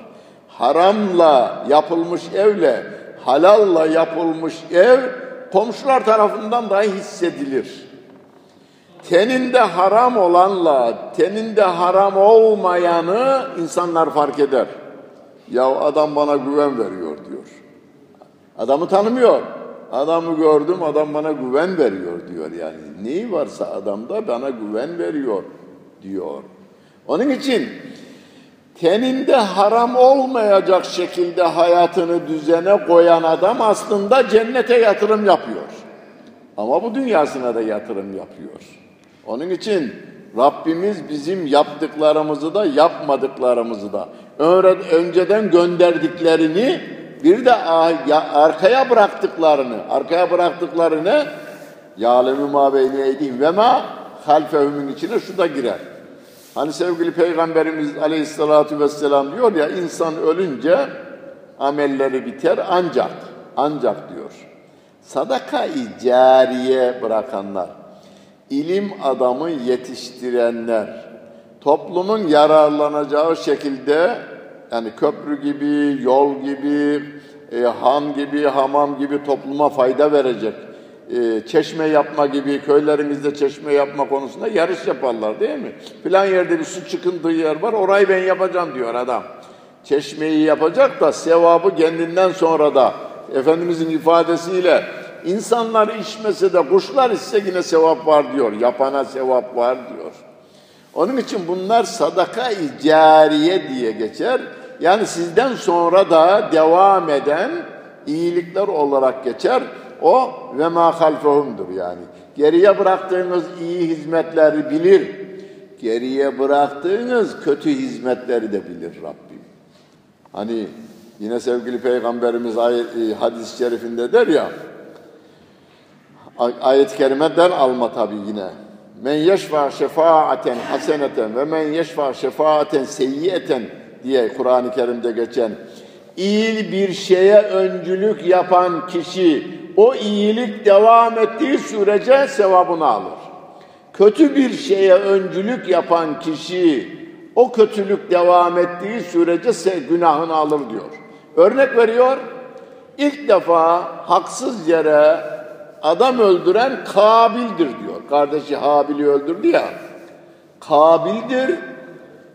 Haramla yapılmış evle halalla yapılmış ev komşular tarafından dahi hissedilir. Teninde haram olanla teninde haram olmayanı insanlar fark eder. Ya adam bana güven veriyor diyor. Adamı tanımıyor. Adamı gördüm, adam bana güven veriyor diyor yani. Neyi varsa adamda bana güven veriyor diyor. Onun için teninde haram olmayacak şekilde hayatını düzene koyan adam aslında cennete yatırım yapıyor. Ama bu dünyasına da yatırım yapıyor. Onun için Rabbimiz bizim yaptıklarımızı da yapmadıklarımızı da önceden gönderdiklerini bir de arkaya bıraktıklarını, arkaya bıraktıklarını yâlemi mâ beyni eydihim ve mâ halfehümün içine şu da girer. Hani sevgili Peygamberimiz Aleyhisselatü Vesselam diyor ya insan ölünce amelleri biter ancak ancak diyor. Sadaka-i cariye bırakanlar, ilim adamı yetiştirenler, toplumun yararlanacağı şekilde yani köprü gibi, yol gibi, e, han gibi, hamam gibi topluma fayda verecek e, çeşme yapma gibi köylerimizde çeşme yapma konusunda yarış yaparlar değil mi? Filan yerde bir su çıkıntığı yer var orayı ben yapacağım diyor adam. Çeşmeyi yapacak da sevabı kendinden sonra da Efendimizin ifadesiyle insanlar içmese de kuşlar ise yine sevap var diyor. Yapana sevap var diyor. Onun için bunlar sadaka-i cariye diye geçer. Yani sizden sonra da devam eden iyilikler olarak geçer. O ve ma halfehumdur yani. Geriye bıraktığınız iyi hizmetleri bilir. Geriye bıraktığınız kötü hizmetleri de bilir Rabbim. Hani yine sevgili Peygamberimiz e, hadis-i şerifinde der ya, ayet-i kerimeden alma tabi yine. Men yeşfa şefaaten haseneten ve men yeşfa şefaaten seyyiyeten diye Kur'an-ı Kerim'de geçen iyi bir şeye öncülük yapan kişi o iyilik devam ettiği sürece sevabını alır. Kötü bir şeye öncülük yapan kişi o kötülük devam ettiği sürece günahını alır diyor. Örnek veriyor. İlk defa haksız yere adam öldüren Kabil'dir diyor. Kardeşi Habil'i öldürdü ya. Kabil'dir.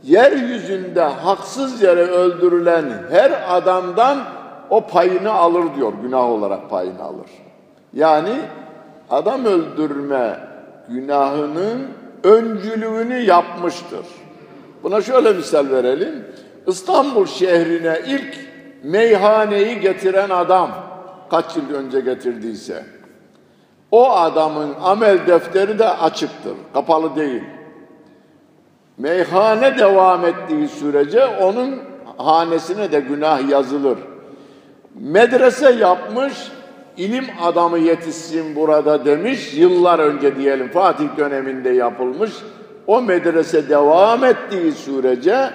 Yeryüzünde haksız yere öldürülen her adamdan o payını alır diyor. Günah olarak payını alır. Yani adam öldürme günahının öncülüğünü yapmıştır. Buna şöyle misal verelim. İstanbul şehrine ilk meyhaneyi getiren adam kaç yıl önce getirdiyse o adamın amel defteri de açıktır, kapalı değil. Meyhane devam ettiği sürece onun hanesine de günah yazılır medrese yapmış, ilim adamı yetişsin burada demiş, yıllar önce diyelim Fatih döneminde yapılmış. O medrese devam ettiği sürece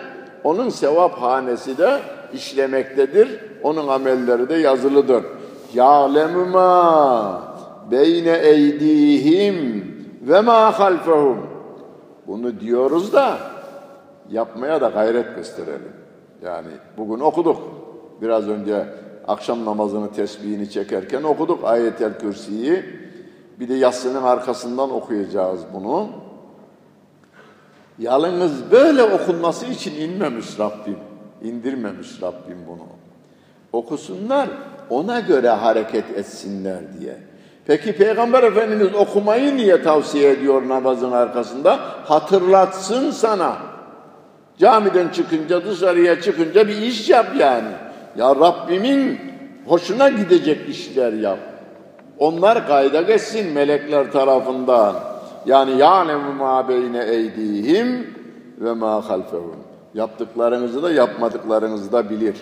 onun sevap hanesi de işlemektedir. Onun amelleri de yazılıdır. Ya'lemu ma beyne eydihim ve ma halfehum. Bunu diyoruz da yapmaya da gayret gösterelim. Yani bugün okuduk. Biraz önce akşam namazını tesbihini çekerken okuduk ayetel kürsiyi. Bir de yatsının arkasından okuyacağız bunu. Yalnız böyle okunması için inmemiş Rabbim. indirmemiş Rabbim bunu. Okusunlar, ona göre hareket etsinler diye. Peki Peygamber Efendimiz okumayı niye tavsiye ediyor namazın arkasında? Hatırlatsın sana. Camiden çıkınca, dışarıya çıkınca bir iş yap yani. Ya Rabbimin hoşuna gidecek işler yap. Onlar kayda geçsin melekler tarafından. Yani ya'lemu ma beyne eydihim ve ma halfehum. Yaptıklarınızı da yapmadıklarınızı da bilir.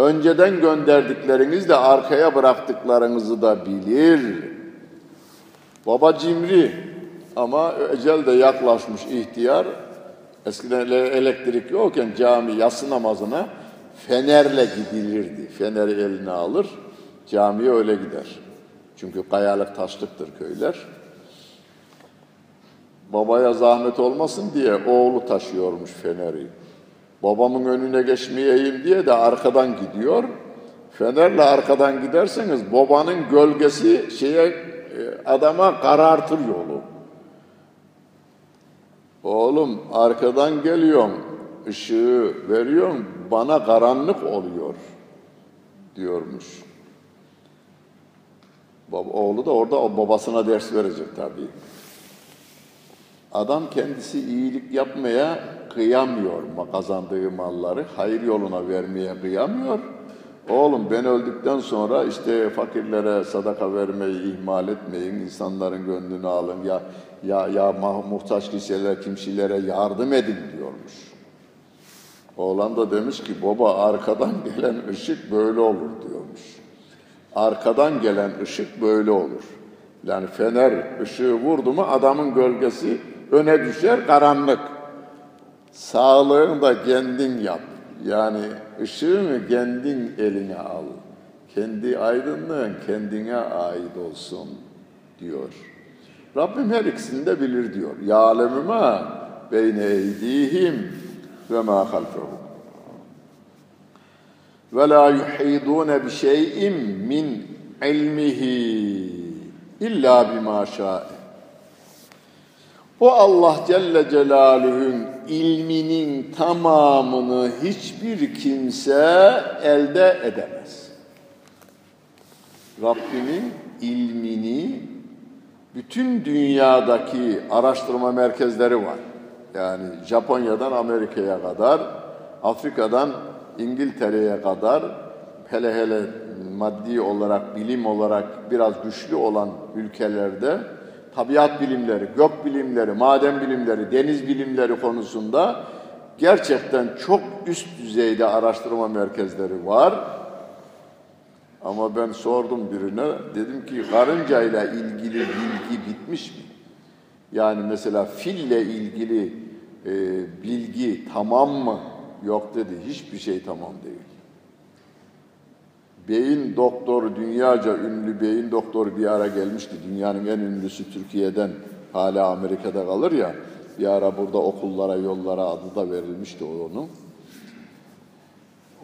Önceden gönderdikleriniz de arkaya bıraktıklarınızı da bilir. Baba cimri ama ecel de yaklaşmış ihtiyar. Eskiden elektrik yokken cami yatsı namazına fenerle gidilirdi. Feneri eline alır, camiye öyle gider. Çünkü kayalık taşlıktır köyler. Babaya zahmet olmasın diye oğlu taşıyormuş feneri. Babamın önüne geçmeyeyim diye de arkadan gidiyor. Fenerle arkadan giderseniz babanın gölgesi şeye e, adama karartır yolu. Oğlum arkadan geliyorum, ışığı veriyorum, bana karanlık oluyor diyormuş. Oğlu da orada babasına ders verecek tabii. Adam kendisi iyilik yapmaya kıyamıyor kazandığı malları, hayır yoluna vermeye kıyamıyor. Oğlum ben öldükten sonra işte fakirlere sadaka vermeyi ihmal etmeyin, insanların gönlünü alın ya ya ya muhtaç kişilere, kimselere yardım edin diyormuş. Oğlan da demiş ki baba arkadan gelen ışık böyle olur diyormuş. Arkadan gelen ışık böyle olur. Yani fener ışığı vurdu mu adamın gölgesi öne düşer karanlık. Sağlığını da kendin yap. Yani ışığını kendin eline al. Kendi aydınlığın kendine ait olsun diyor. Rabbim her ikisini de bilir diyor. Ya'lemu ma beyne eydihim ve ma halfehum. Ve la yuhidun bi şey'in min ilmihi illa bima şa'e. O Allah Celle Celaluhu'nun ilminin tamamını hiçbir kimse elde edemez. Rabbimin ilmini bütün dünyadaki araştırma merkezleri var. Yani Japonya'dan Amerika'ya kadar, Afrika'dan İngiltere'ye kadar hele hele maddi olarak, bilim olarak biraz güçlü olan ülkelerde tabiat bilimleri, gök bilimleri, maden bilimleri, deniz bilimleri konusunda gerçekten çok üst düzeyde araştırma merkezleri var. Ama ben sordum birine, dedim ki karıncayla ilgili bilgi bitmiş mi? Yani mesela fille ilgili e, bilgi tamam mı? Yok dedi, hiçbir şey tamam değil. Beyin doktoru, dünyaca ünlü beyin doktoru bir ara gelmişti. Dünyanın en ünlüsü Türkiye'den hala Amerika'da kalır ya. Bir ara burada okullara, yollara adı da verilmişti onun.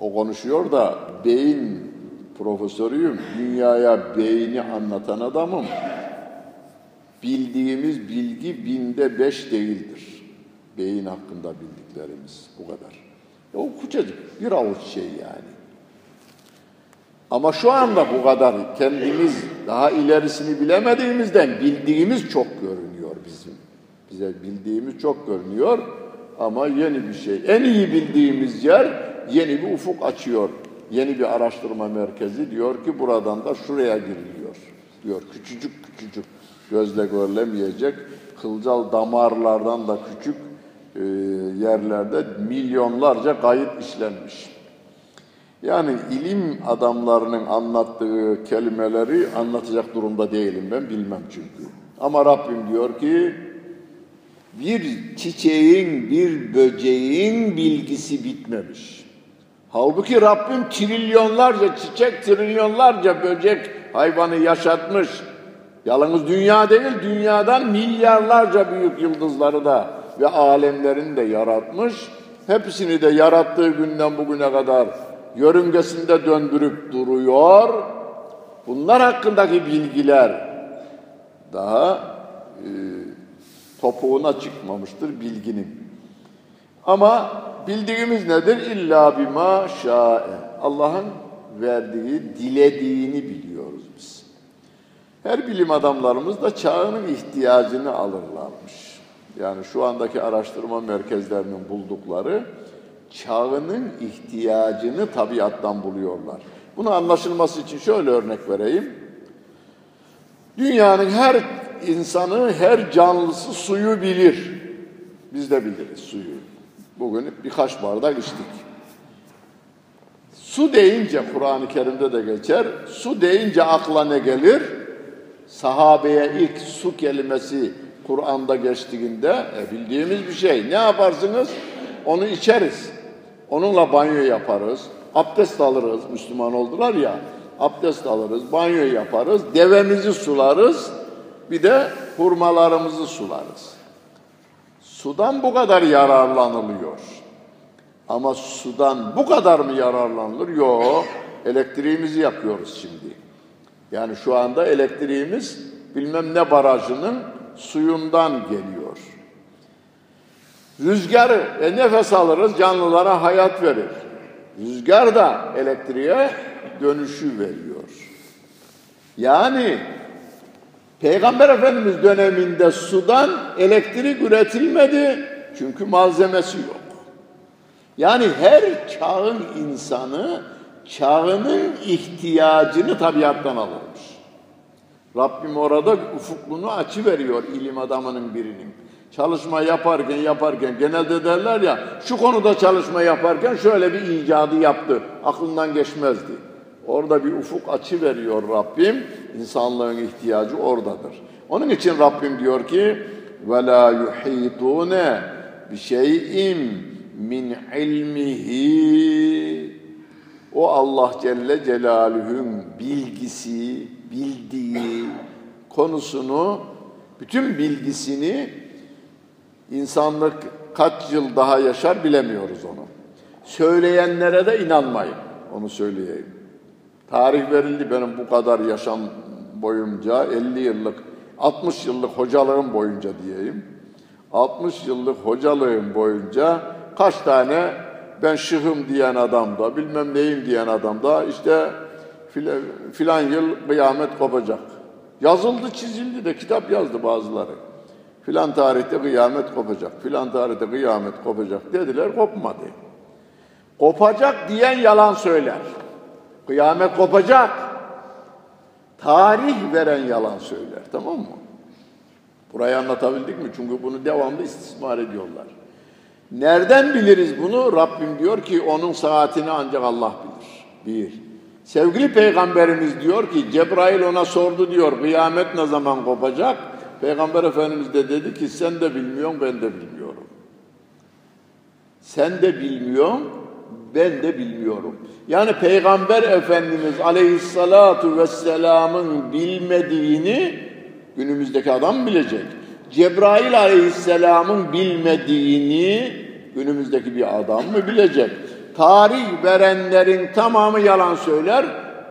O konuşuyor da beyin profesörüyüm. Dünyaya beyni anlatan adamım. Bildiğimiz bilgi binde beş değildir. Beyin hakkında bildiklerimiz bu kadar. O küçücük bir avuç şey yani. Ama şu anda bu kadar kendimiz daha ilerisini bilemediğimizden bildiğimiz çok görünüyor bizim. Bize bildiğimiz çok görünüyor ama yeni bir şey. En iyi bildiğimiz yer yeni bir ufuk açıyor. Yeni bir araştırma merkezi diyor ki buradan da şuraya giriliyor. Diyor küçücük küçücük gözle görülemeyecek kılcal damarlardan da küçük e, yerlerde milyonlarca kayıt işlenmiş. Yani ilim adamlarının anlattığı kelimeleri anlatacak durumda değilim ben bilmem çünkü. Ama Rabbim diyor ki bir çiçeğin, bir böceğin bilgisi bitmemiş. Halbuki Rabbim trilyonlarca çiçek, trilyonlarca böcek hayvanı yaşatmış. Yalnız dünya değil, dünyadan milyarlarca büyük yıldızları da ve alemlerini de yaratmış. Hepsini de yarattığı günden bugüne kadar yörüngesinde döndürüp duruyor. Bunlar hakkındaki bilgiler daha e, topuğuna çıkmamıştır bilginin. Ama bildiğimiz nedir? İlla bima şa'e. Allah'ın verdiği, dilediğini biliyoruz biz. Her bilim adamlarımız da çağının ihtiyacını alırlarmış. Yani şu andaki araştırma merkezlerinin buldukları çağının ihtiyacını tabiattan buluyorlar. Bunu anlaşılması için şöyle örnek vereyim. Dünyanın her insanı, her canlısı suyu bilir. Biz de biliriz suyu. Bugün birkaç bardak içtik. Su deyince Kur'an-ı Kerim'de de geçer. Su deyince akla ne gelir? Sahabeye ilk su kelimesi Kur'an'da geçtiğinde e, bildiğimiz bir şey. Ne yaparsınız? Onu içeriz. Onunla banyo yaparız. Abdest alırız. Müslüman oldular ya. Abdest alırız, banyo yaparız, devemizi sularız, bir de hurmalarımızı sularız. Sudan bu kadar yararlanılıyor. Ama sudan bu kadar mı yararlanılır? Yok. Elektriğimizi yakıyoruz şimdi. Yani şu anda elektriğimiz bilmem ne barajının suyundan geliyor. Rüzgarı e, nefes alırız, canlılara hayat verir. Rüzgar da elektriğe dönüşü veriyor. Yani Peygamber Efendimiz döneminde sudan elektrik üretilmedi çünkü malzemesi yok. Yani her çağın insanı çağının ihtiyacını tabiattan alırmış. Rabbim orada ufukluğunu açı veriyor ilim adamının birinin. Çalışma yaparken yaparken genelde derler ya şu konuda çalışma yaparken şöyle bir icadı yaptı. Aklından geçmezdi. Orada bir ufuk açı veriyor Rabbim. İnsanlığın ihtiyacı oradadır. Onun için Rabbim diyor ki ve la yuhitune bi şey'in min ilmihi o Allah Celle Celaluhu'nun bilgisi, bildiği konusunu, bütün bilgisini insanlık kaç yıl daha yaşar bilemiyoruz onu. Söyleyenlere de inanmayın, onu söyleyeyim. Tarih verildi benim bu kadar yaşam boyunca 50 yıllık 60 yıllık hocalığım boyunca diyeyim. 60 yıllık hocalığım boyunca kaç tane ben şıhım diyen adam da bilmem neyim diyen adam da işte filan, yıl kıyamet kopacak. Yazıldı çizildi de kitap yazdı bazıları. Filan tarihte kıyamet kopacak, filan tarihte kıyamet kopacak dediler kopmadı. Kopacak diyen yalan söyler. Kıyamet kopacak. Tarih veren yalan söyler. Tamam mı? Burayı anlatabildik mi? Çünkü bunu devamlı istismar ediyorlar. Nereden biliriz bunu? Rabbim diyor ki onun saatini ancak Allah bilir. Bir. Sevgili peygamberimiz diyor ki Cebrail ona sordu diyor kıyamet ne zaman kopacak? Peygamber Efendimiz de dedi ki sen de bilmiyorsun ben de bilmiyorum. Sen de bilmiyorsun ben de bilmiyorum. Yani Peygamber Efendimiz Aleyhissalatu vesselamın bilmediğini günümüzdeki adam bilecek. Cebrail Aleyhisselam'ın bilmediğini günümüzdeki bir adam mı bilecek? Tarih verenlerin tamamı yalan söyler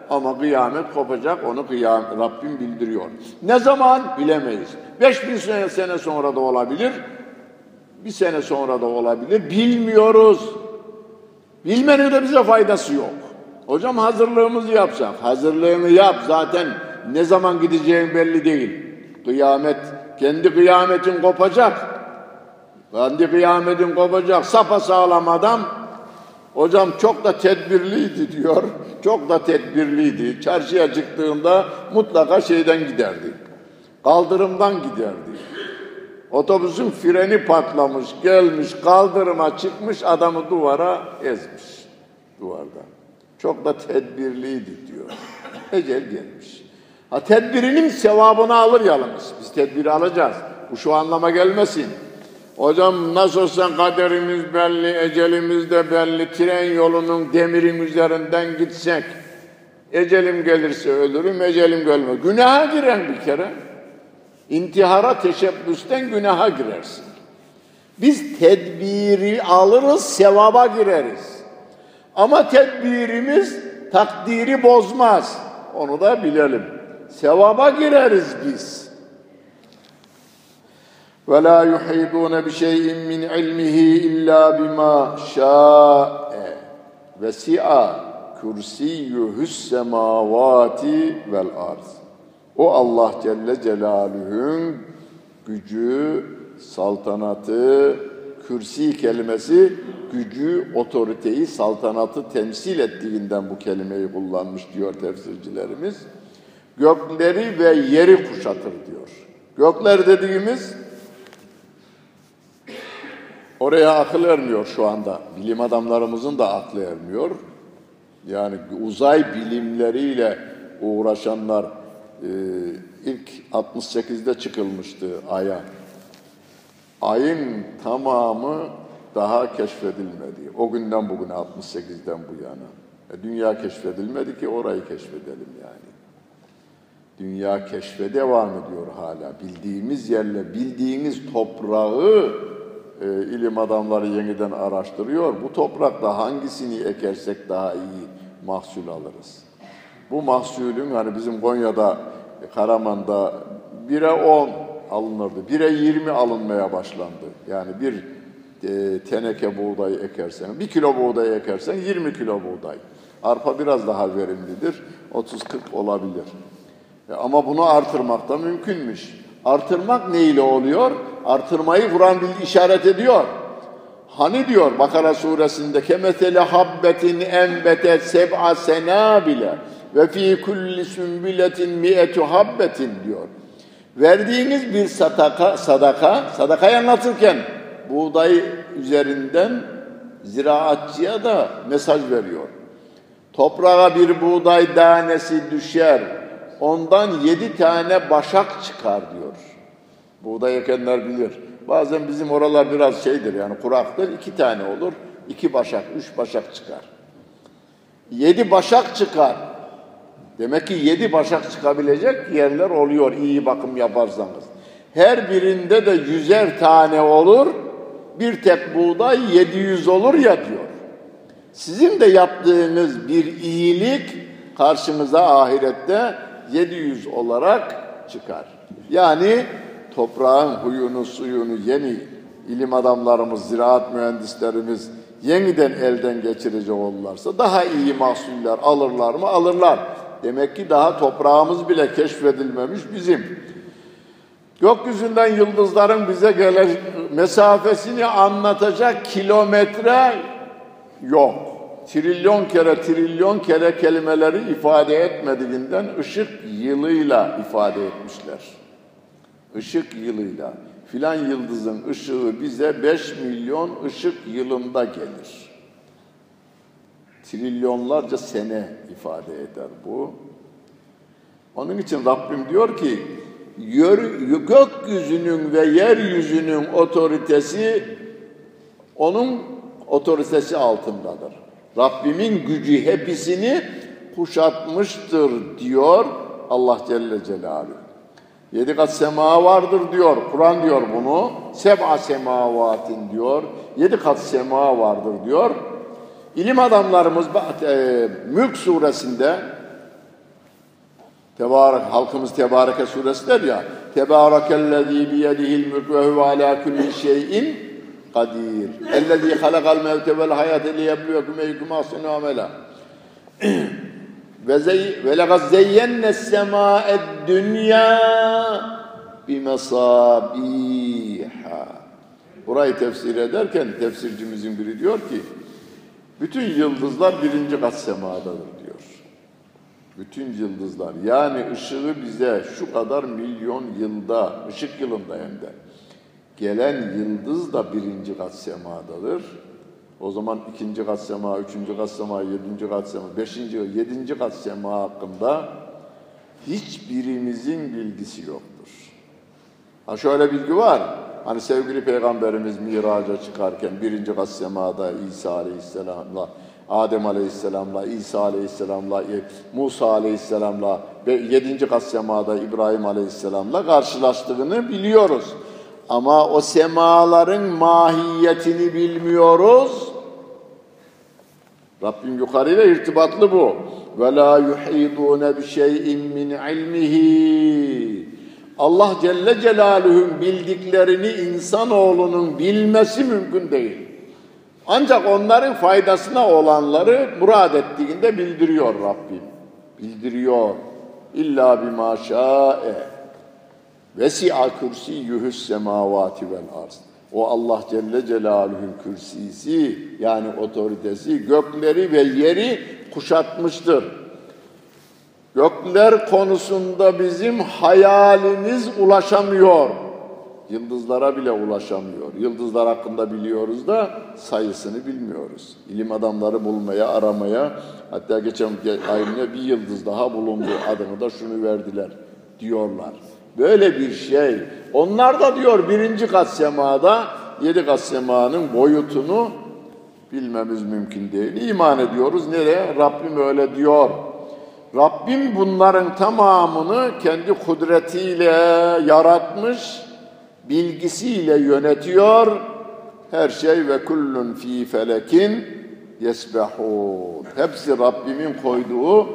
ama kıyamet kopacak onu kıyam, Rabbim bildiriyor. Ne zaman bilemeyiz. 5000 sene, sene sonra da olabilir. Bir sene sonra da olabilir. Bilmiyoruz. Bilmenin de bize faydası yok. Hocam hazırlığımızı yapsak. Hazırlığını yap zaten ne zaman gideceğin belli değil. Kıyamet, kendi kıyametin kopacak. Kendi kıyametin kopacak. Sapa sağlam adam. Hocam çok da tedbirliydi diyor. Çok da tedbirliydi. Çarşıya çıktığında mutlaka şeyden giderdi. Kaldırımdan giderdi. Otobüsün freni patlamış, gelmiş, kaldırıma çıkmış, adamı duvara ezmiş. Duvarda. Çok da tedbirliydi diyor. Ecel gelmiş. Ha tedbirinin sevabını alır yalnız. Biz tedbiri alacağız. Bu şu anlama gelmesin. Hocam nasıl olsa kaderimiz belli, ecelimiz de belli. Tren yolunun demirin üzerinden gitsek. Ecelim gelirse ölürüm, ecelim gelmez. Günaha giren bir kere. İntihara teşebbüsten günaha girersin. Biz tedbiri alırız, sevaba gireriz. Ama tedbirimiz takdiri bozmaz. Onu da bilelim. Sevaba gireriz biz. Ve la yuhidun bi şey'in min ilmihi illa bima şa'e. Vesi'a kursiyyuhus semavati vel arz. O Allah Celle Celaluhu'nun gücü, saltanatı, kürsi kelimesi gücü, otoriteyi, saltanatı temsil ettiğinden bu kelimeyi kullanmış diyor tefsircilerimiz. Gökleri ve yeri kuşatır diyor. Gökler dediğimiz oraya akıl ermiyor şu anda. Bilim adamlarımızın da aklı ermiyor. Yani uzay bilimleriyle uğraşanlar e, ilk 68'de çıkılmıştı Ay'a. Ayın tamamı daha keşfedilmedi. O günden bugüne 68'den bu yana. E, dünya keşfedilmedi ki orayı keşfedelim yani. Dünya keşfe devam ediyor hala. Bildiğimiz yerle, bildiğimiz toprağı e, ilim adamları yeniden araştırıyor. Bu toprakta hangisini ekersek daha iyi mahsul alırız. Bu mahsulün hani bizim Konya'da, Karaman'da 1'e 10 alınırdı. 1'e 20 alınmaya başlandı. Yani bir e, teneke buğday ekersen, bir kilo buğday ekersen 20 kilo buğday. Arpa biraz daha verimlidir. 30-40 olabilir. E, ama bunu artırmak da mümkünmüş. Artırmak ne ile oluyor? Artırmayı Kur'an işaret ediyor. Hani diyor Bakara suresinde kemetele habbetin enbetet seb'a senabile ve fi kulli sünbiletin mi'etu habbetin diyor. Verdiğiniz bir sadaka, sadaka, sadakayı anlatırken buğday üzerinden ziraatçıya da mesaj veriyor. Toprağa bir buğday tanesi düşer, ondan yedi tane başak çıkar diyor. Buğday ekenler bilir. Bazen bizim oralar biraz şeydir yani kuraktır, iki tane olur, iki başak, üç başak çıkar. Yedi başak çıkar. Demek ki yedi başak çıkabilecek yerler oluyor iyi bakım yaparsanız. Her birinde de yüzer tane olur, bir tek buğday 700 olur ya diyor. Sizin de yaptığınız bir iyilik karşımıza ahirette 700 olarak çıkar. Yani toprağın huyunu, suyunu yeni ilim adamlarımız, ziraat mühendislerimiz yeniden elden geçirecek olurlarsa daha iyi mahsuller alırlar mı? Alırlar. Demek ki daha toprağımız bile keşfedilmemiş bizim. Gökyüzünden yıldızların bize gelen mesafesini anlatacak kilometre yok. Trilyon kere trilyon kere kelimeleri ifade etmediğinden ışık yılıyla ifade etmişler. Işık yılıyla. Filan yıldızın ışığı bize 5 milyon ışık yılında gelir. Trilyonlarca sene ifade eder bu. Onun için Rabbim diyor ki gökyüzünün ve yeryüzünün otoritesi onun otoritesi altındadır. Rabbimin gücü hepsini kuşatmıştır diyor Allah Celle Celaluhu. Yedi kat sema vardır diyor. Kur'an diyor bunu. Seb'a semavatin diyor. Yedi kat sema vardır diyor. İlim adamlarımız e, Mülk suresinde Tebarek, halkımız Tebareke suresidir ya. Tebarekellezî biyedihil mülk ve huve alâ kulli şeyin kadir. Ellezî halakal mevte vel hayate liyebluyekum eyyukum ahsenu amela. Ve zey ve lekad zeyyenne semâ'ed dünya bimesâbîhâ. Burayı tefsir ederken tefsircimizin biri diyor ki bütün yıldızlar birinci kat semadadır diyor. Bütün yıldızlar yani ışığı bize şu kadar milyon yılda, ışık yılında hem de gelen yıldız da birinci kat semadadır. O zaman ikinci kat sema, üçüncü kat sema, yedinci kat sema, beşinci, yedinci kat sema hakkında hiçbirimizin bilgisi yoktur. Ha şöyle bilgi var. Hani sevgili Peygamberimiz miraca çıkarken birinci kat semada İsa Aleyhisselam'la, Adem Aleyhisselam'la, İsa Aleyhisselam'la, Musa Aleyhisselam'la ve yedinci kat semada İbrahim Aleyhisselam'la karşılaştığını biliyoruz. Ama o semaların mahiyetini bilmiyoruz. Rabbim yukarıyla irtibatlı bu. Ve la yuhidune bi şey'in min ilmihi. Allah Celle Celaluhu'nun bildiklerini insanoğlunun bilmesi mümkün değil. Ancak onların faydasına olanları murad ettiğinde bildiriyor Rabbim. Bildiriyor. İlla bima şa'e. Vesi'a kürsiyyühü's semavati vel arz. O Allah Celle Celaluhu'nun kürsisi yani otoritesi gökleri ve yeri kuşatmıştır. Gökler konusunda bizim hayalimiz ulaşamıyor. Yıldızlara bile ulaşamıyor. Yıldızlar hakkında biliyoruz da sayısını bilmiyoruz. İlim adamları bulmaya, aramaya, hatta geçen ayında bir yıldız daha bulundu adını da şunu verdiler diyorlar. Böyle bir şey. Onlar da diyor birinci kat semada, yedi kat semanın boyutunu bilmemiz mümkün değil. İman ediyoruz. Nereye? Rabbim öyle diyor. Rabbim bunların tamamını kendi kudretiyle yaratmış, bilgisiyle yönetiyor. Her şey ve kullun fi felekin yesbehun. Hepsi Rabbimin koyduğu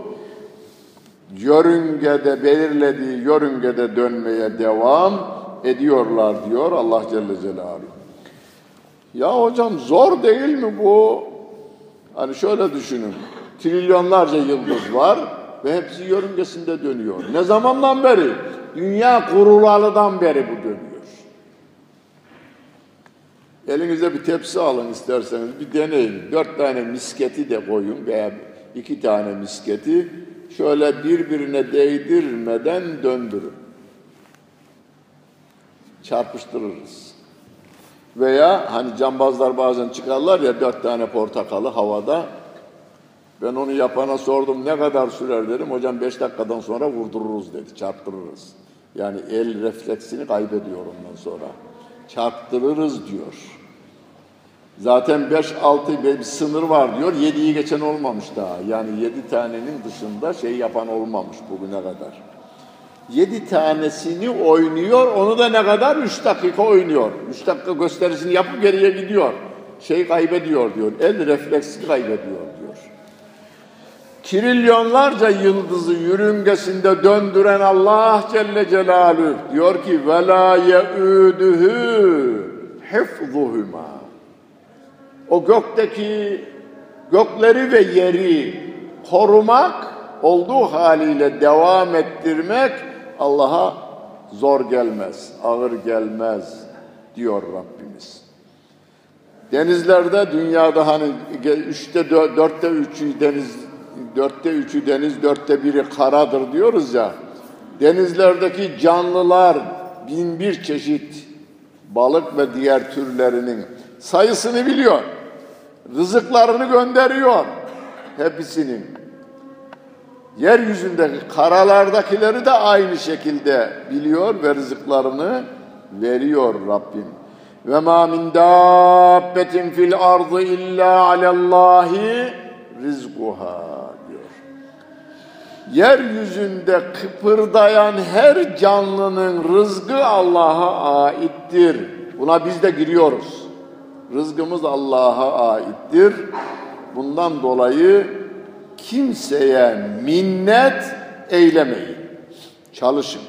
yörüngede, belirlediği yörüngede dönmeye devam ediyorlar diyor Allah Celle Celaluhu. Ya hocam zor değil mi bu? Hani şöyle düşünün. Trilyonlarca yıldız var ve hepsi yörüngesinde dönüyor. Ne zamandan beri? Dünya kurulalıdan beri bu dönüyor. Elinize bir tepsi alın isterseniz bir deneyin. Dört tane misketi de koyun veya iki tane misketi şöyle birbirine değdirmeden döndürün. Çarpıştırırız. Veya hani cambazlar bazen çıkarlar ya dört tane portakalı havada. Ben onu yapana sordum ne kadar sürer dedim. Hocam beş dakikadan sonra vurdururuz dedi. Çarptırırız. Yani el refleksini kaybediyor ondan sonra. Çarptırırız diyor. Zaten 5-6 bir sınır var diyor. 7'yi geçen olmamış daha. Yani 7 tanenin dışında şey yapan olmamış bugüne kadar. 7 tanesini oynuyor. Onu da ne kadar? 3 dakika oynuyor. 3 dakika gösterisini yapıp geriye gidiyor. Şey kaybediyor diyor. El refleksi kaybediyor diyor. Trilyonlarca yıldızı yörüngesinde döndüren Allah Celle Celaluhu diyor ki la ye'uduhu hifzuhuma o gökteki gökleri ve yeri korumak, olduğu haliyle devam ettirmek Allah'a zor gelmez, ağır gelmez diyor Rabbimiz. Denizlerde dünyada hani üçte dörtte üçü deniz, dörtte üçü deniz, dörtte biri karadır diyoruz ya. Denizlerdeki canlılar bin bir çeşit balık ve diğer türlerinin sayısını biliyor rızıklarını gönderiyor hepsinin. Yeryüzündeki karalardakileri de aynı şekilde biliyor ve rızıklarını veriyor Rabbim. Ve ma min dabbetin fil ardı illa alallahi rizquha diyor. Yeryüzünde kıpırdayan her canlının rızkı Allah'a aittir. Buna biz de giriyoruz. Rızkımız Allah'a aittir. Bundan dolayı kimseye minnet eylemeyin. Çalışın.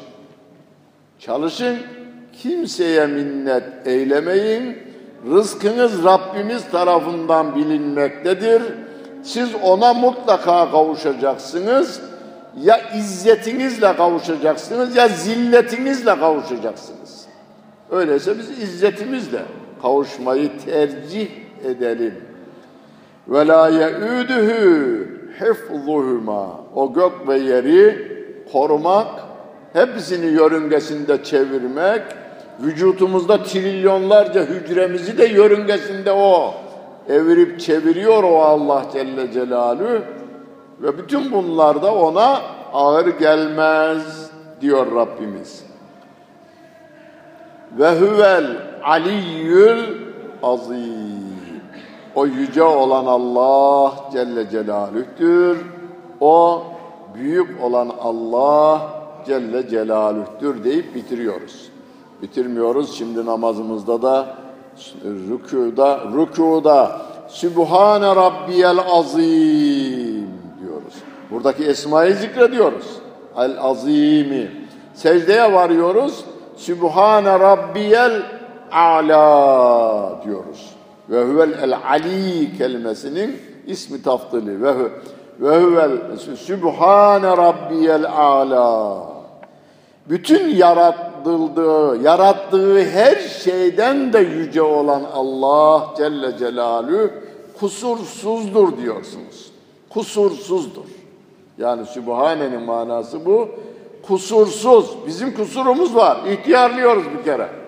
Çalışın. Kimseye minnet eylemeyin. Rızkınız Rabbimiz tarafından bilinmektedir. Siz ona mutlaka kavuşacaksınız. Ya izzetinizle kavuşacaksınız ya zilletinizle kavuşacaksınız. Öyleyse biz izzetimizle kavuşmayı tercih edelim. Ve la ye'uduhu hifzuhuma. O gök ve yeri korumak, hepsini yörüngesinde çevirmek, vücutumuzda trilyonlarca hücremizi de yörüngesinde o evirip çeviriyor o Allah Celle Celaluhu ve bütün bunlar da ona ağır gelmez diyor Rabbimiz. Ve huvel aliyyül azim. O yüce olan Allah Celle Celaluh'tür. O büyük olan Allah Celle Celaluh'tür deyip bitiriyoruz. Bitirmiyoruz. Şimdi namazımızda da rükuda, rükuda Sübhane Rabbiyel Azim diyoruz. Buradaki esmayı zikrediyoruz. El Azimi. Secdeye varıyoruz. Sübhane Rabbiyel A'la diyoruz. Ve huvel el Ali kelimesinin ismi taftili. Ve, ve huvel Sübhane Rabbiyel A'la. Bütün yaratıldığı, yarattığı her şeyden de yüce olan Allah Celle Celaluhu kusursuzdur diyorsunuz. Kusursuzdur. Yani Sübhane'nin manası bu. Kusursuz. Bizim kusurumuz var. İhtiyarlıyoruz bir kere.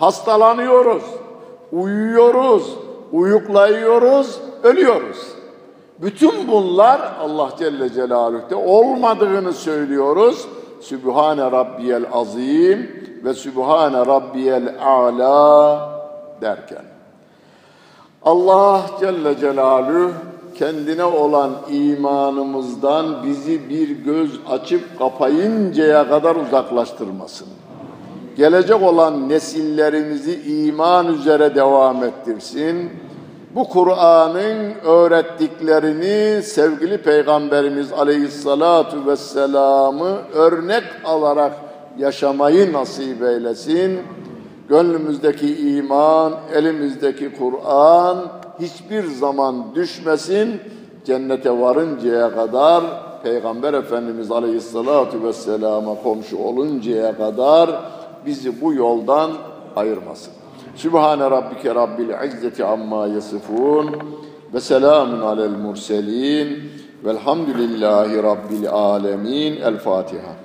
Hastalanıyoruz. Uyuyoruz. Uyuklayıyoruz. Ölüyoruz. Bütün bunlar Allah Celle Celaluhu'da olmadığını söylüyoruz. Sübhane Rabbiyel Azim ve Sübhane Rabbiyel A'la derken. Allah Celle Celaluhu kendine olan imanımızdan bizi bir göz açıp kapayıncaya kadar uzaklaştırmasın. Gelecek olan nesillerimizi iman üzere devam ettirsin. Bu Kur'an'ın öğrettiklerini sevgili Peygamberimiz Aleyhissalatu vesselam'ı örnek alarak yaşamayı nasip eylesin. Gönlümüzdeki iman, elimizdeki Kur'an hiçbir zaman düşmesin. Cennete varıncaya kadar Peygamber Efendimiz Aleyhissalatu vesselama komşu oluncaya kadar bizi bu yoldan ayırmasın. Sübhane Rabbike Rabbil İzzeti amma yasifun ve selamun alel murselin velhamdülillahi Rabbil alemin. El Fatiha.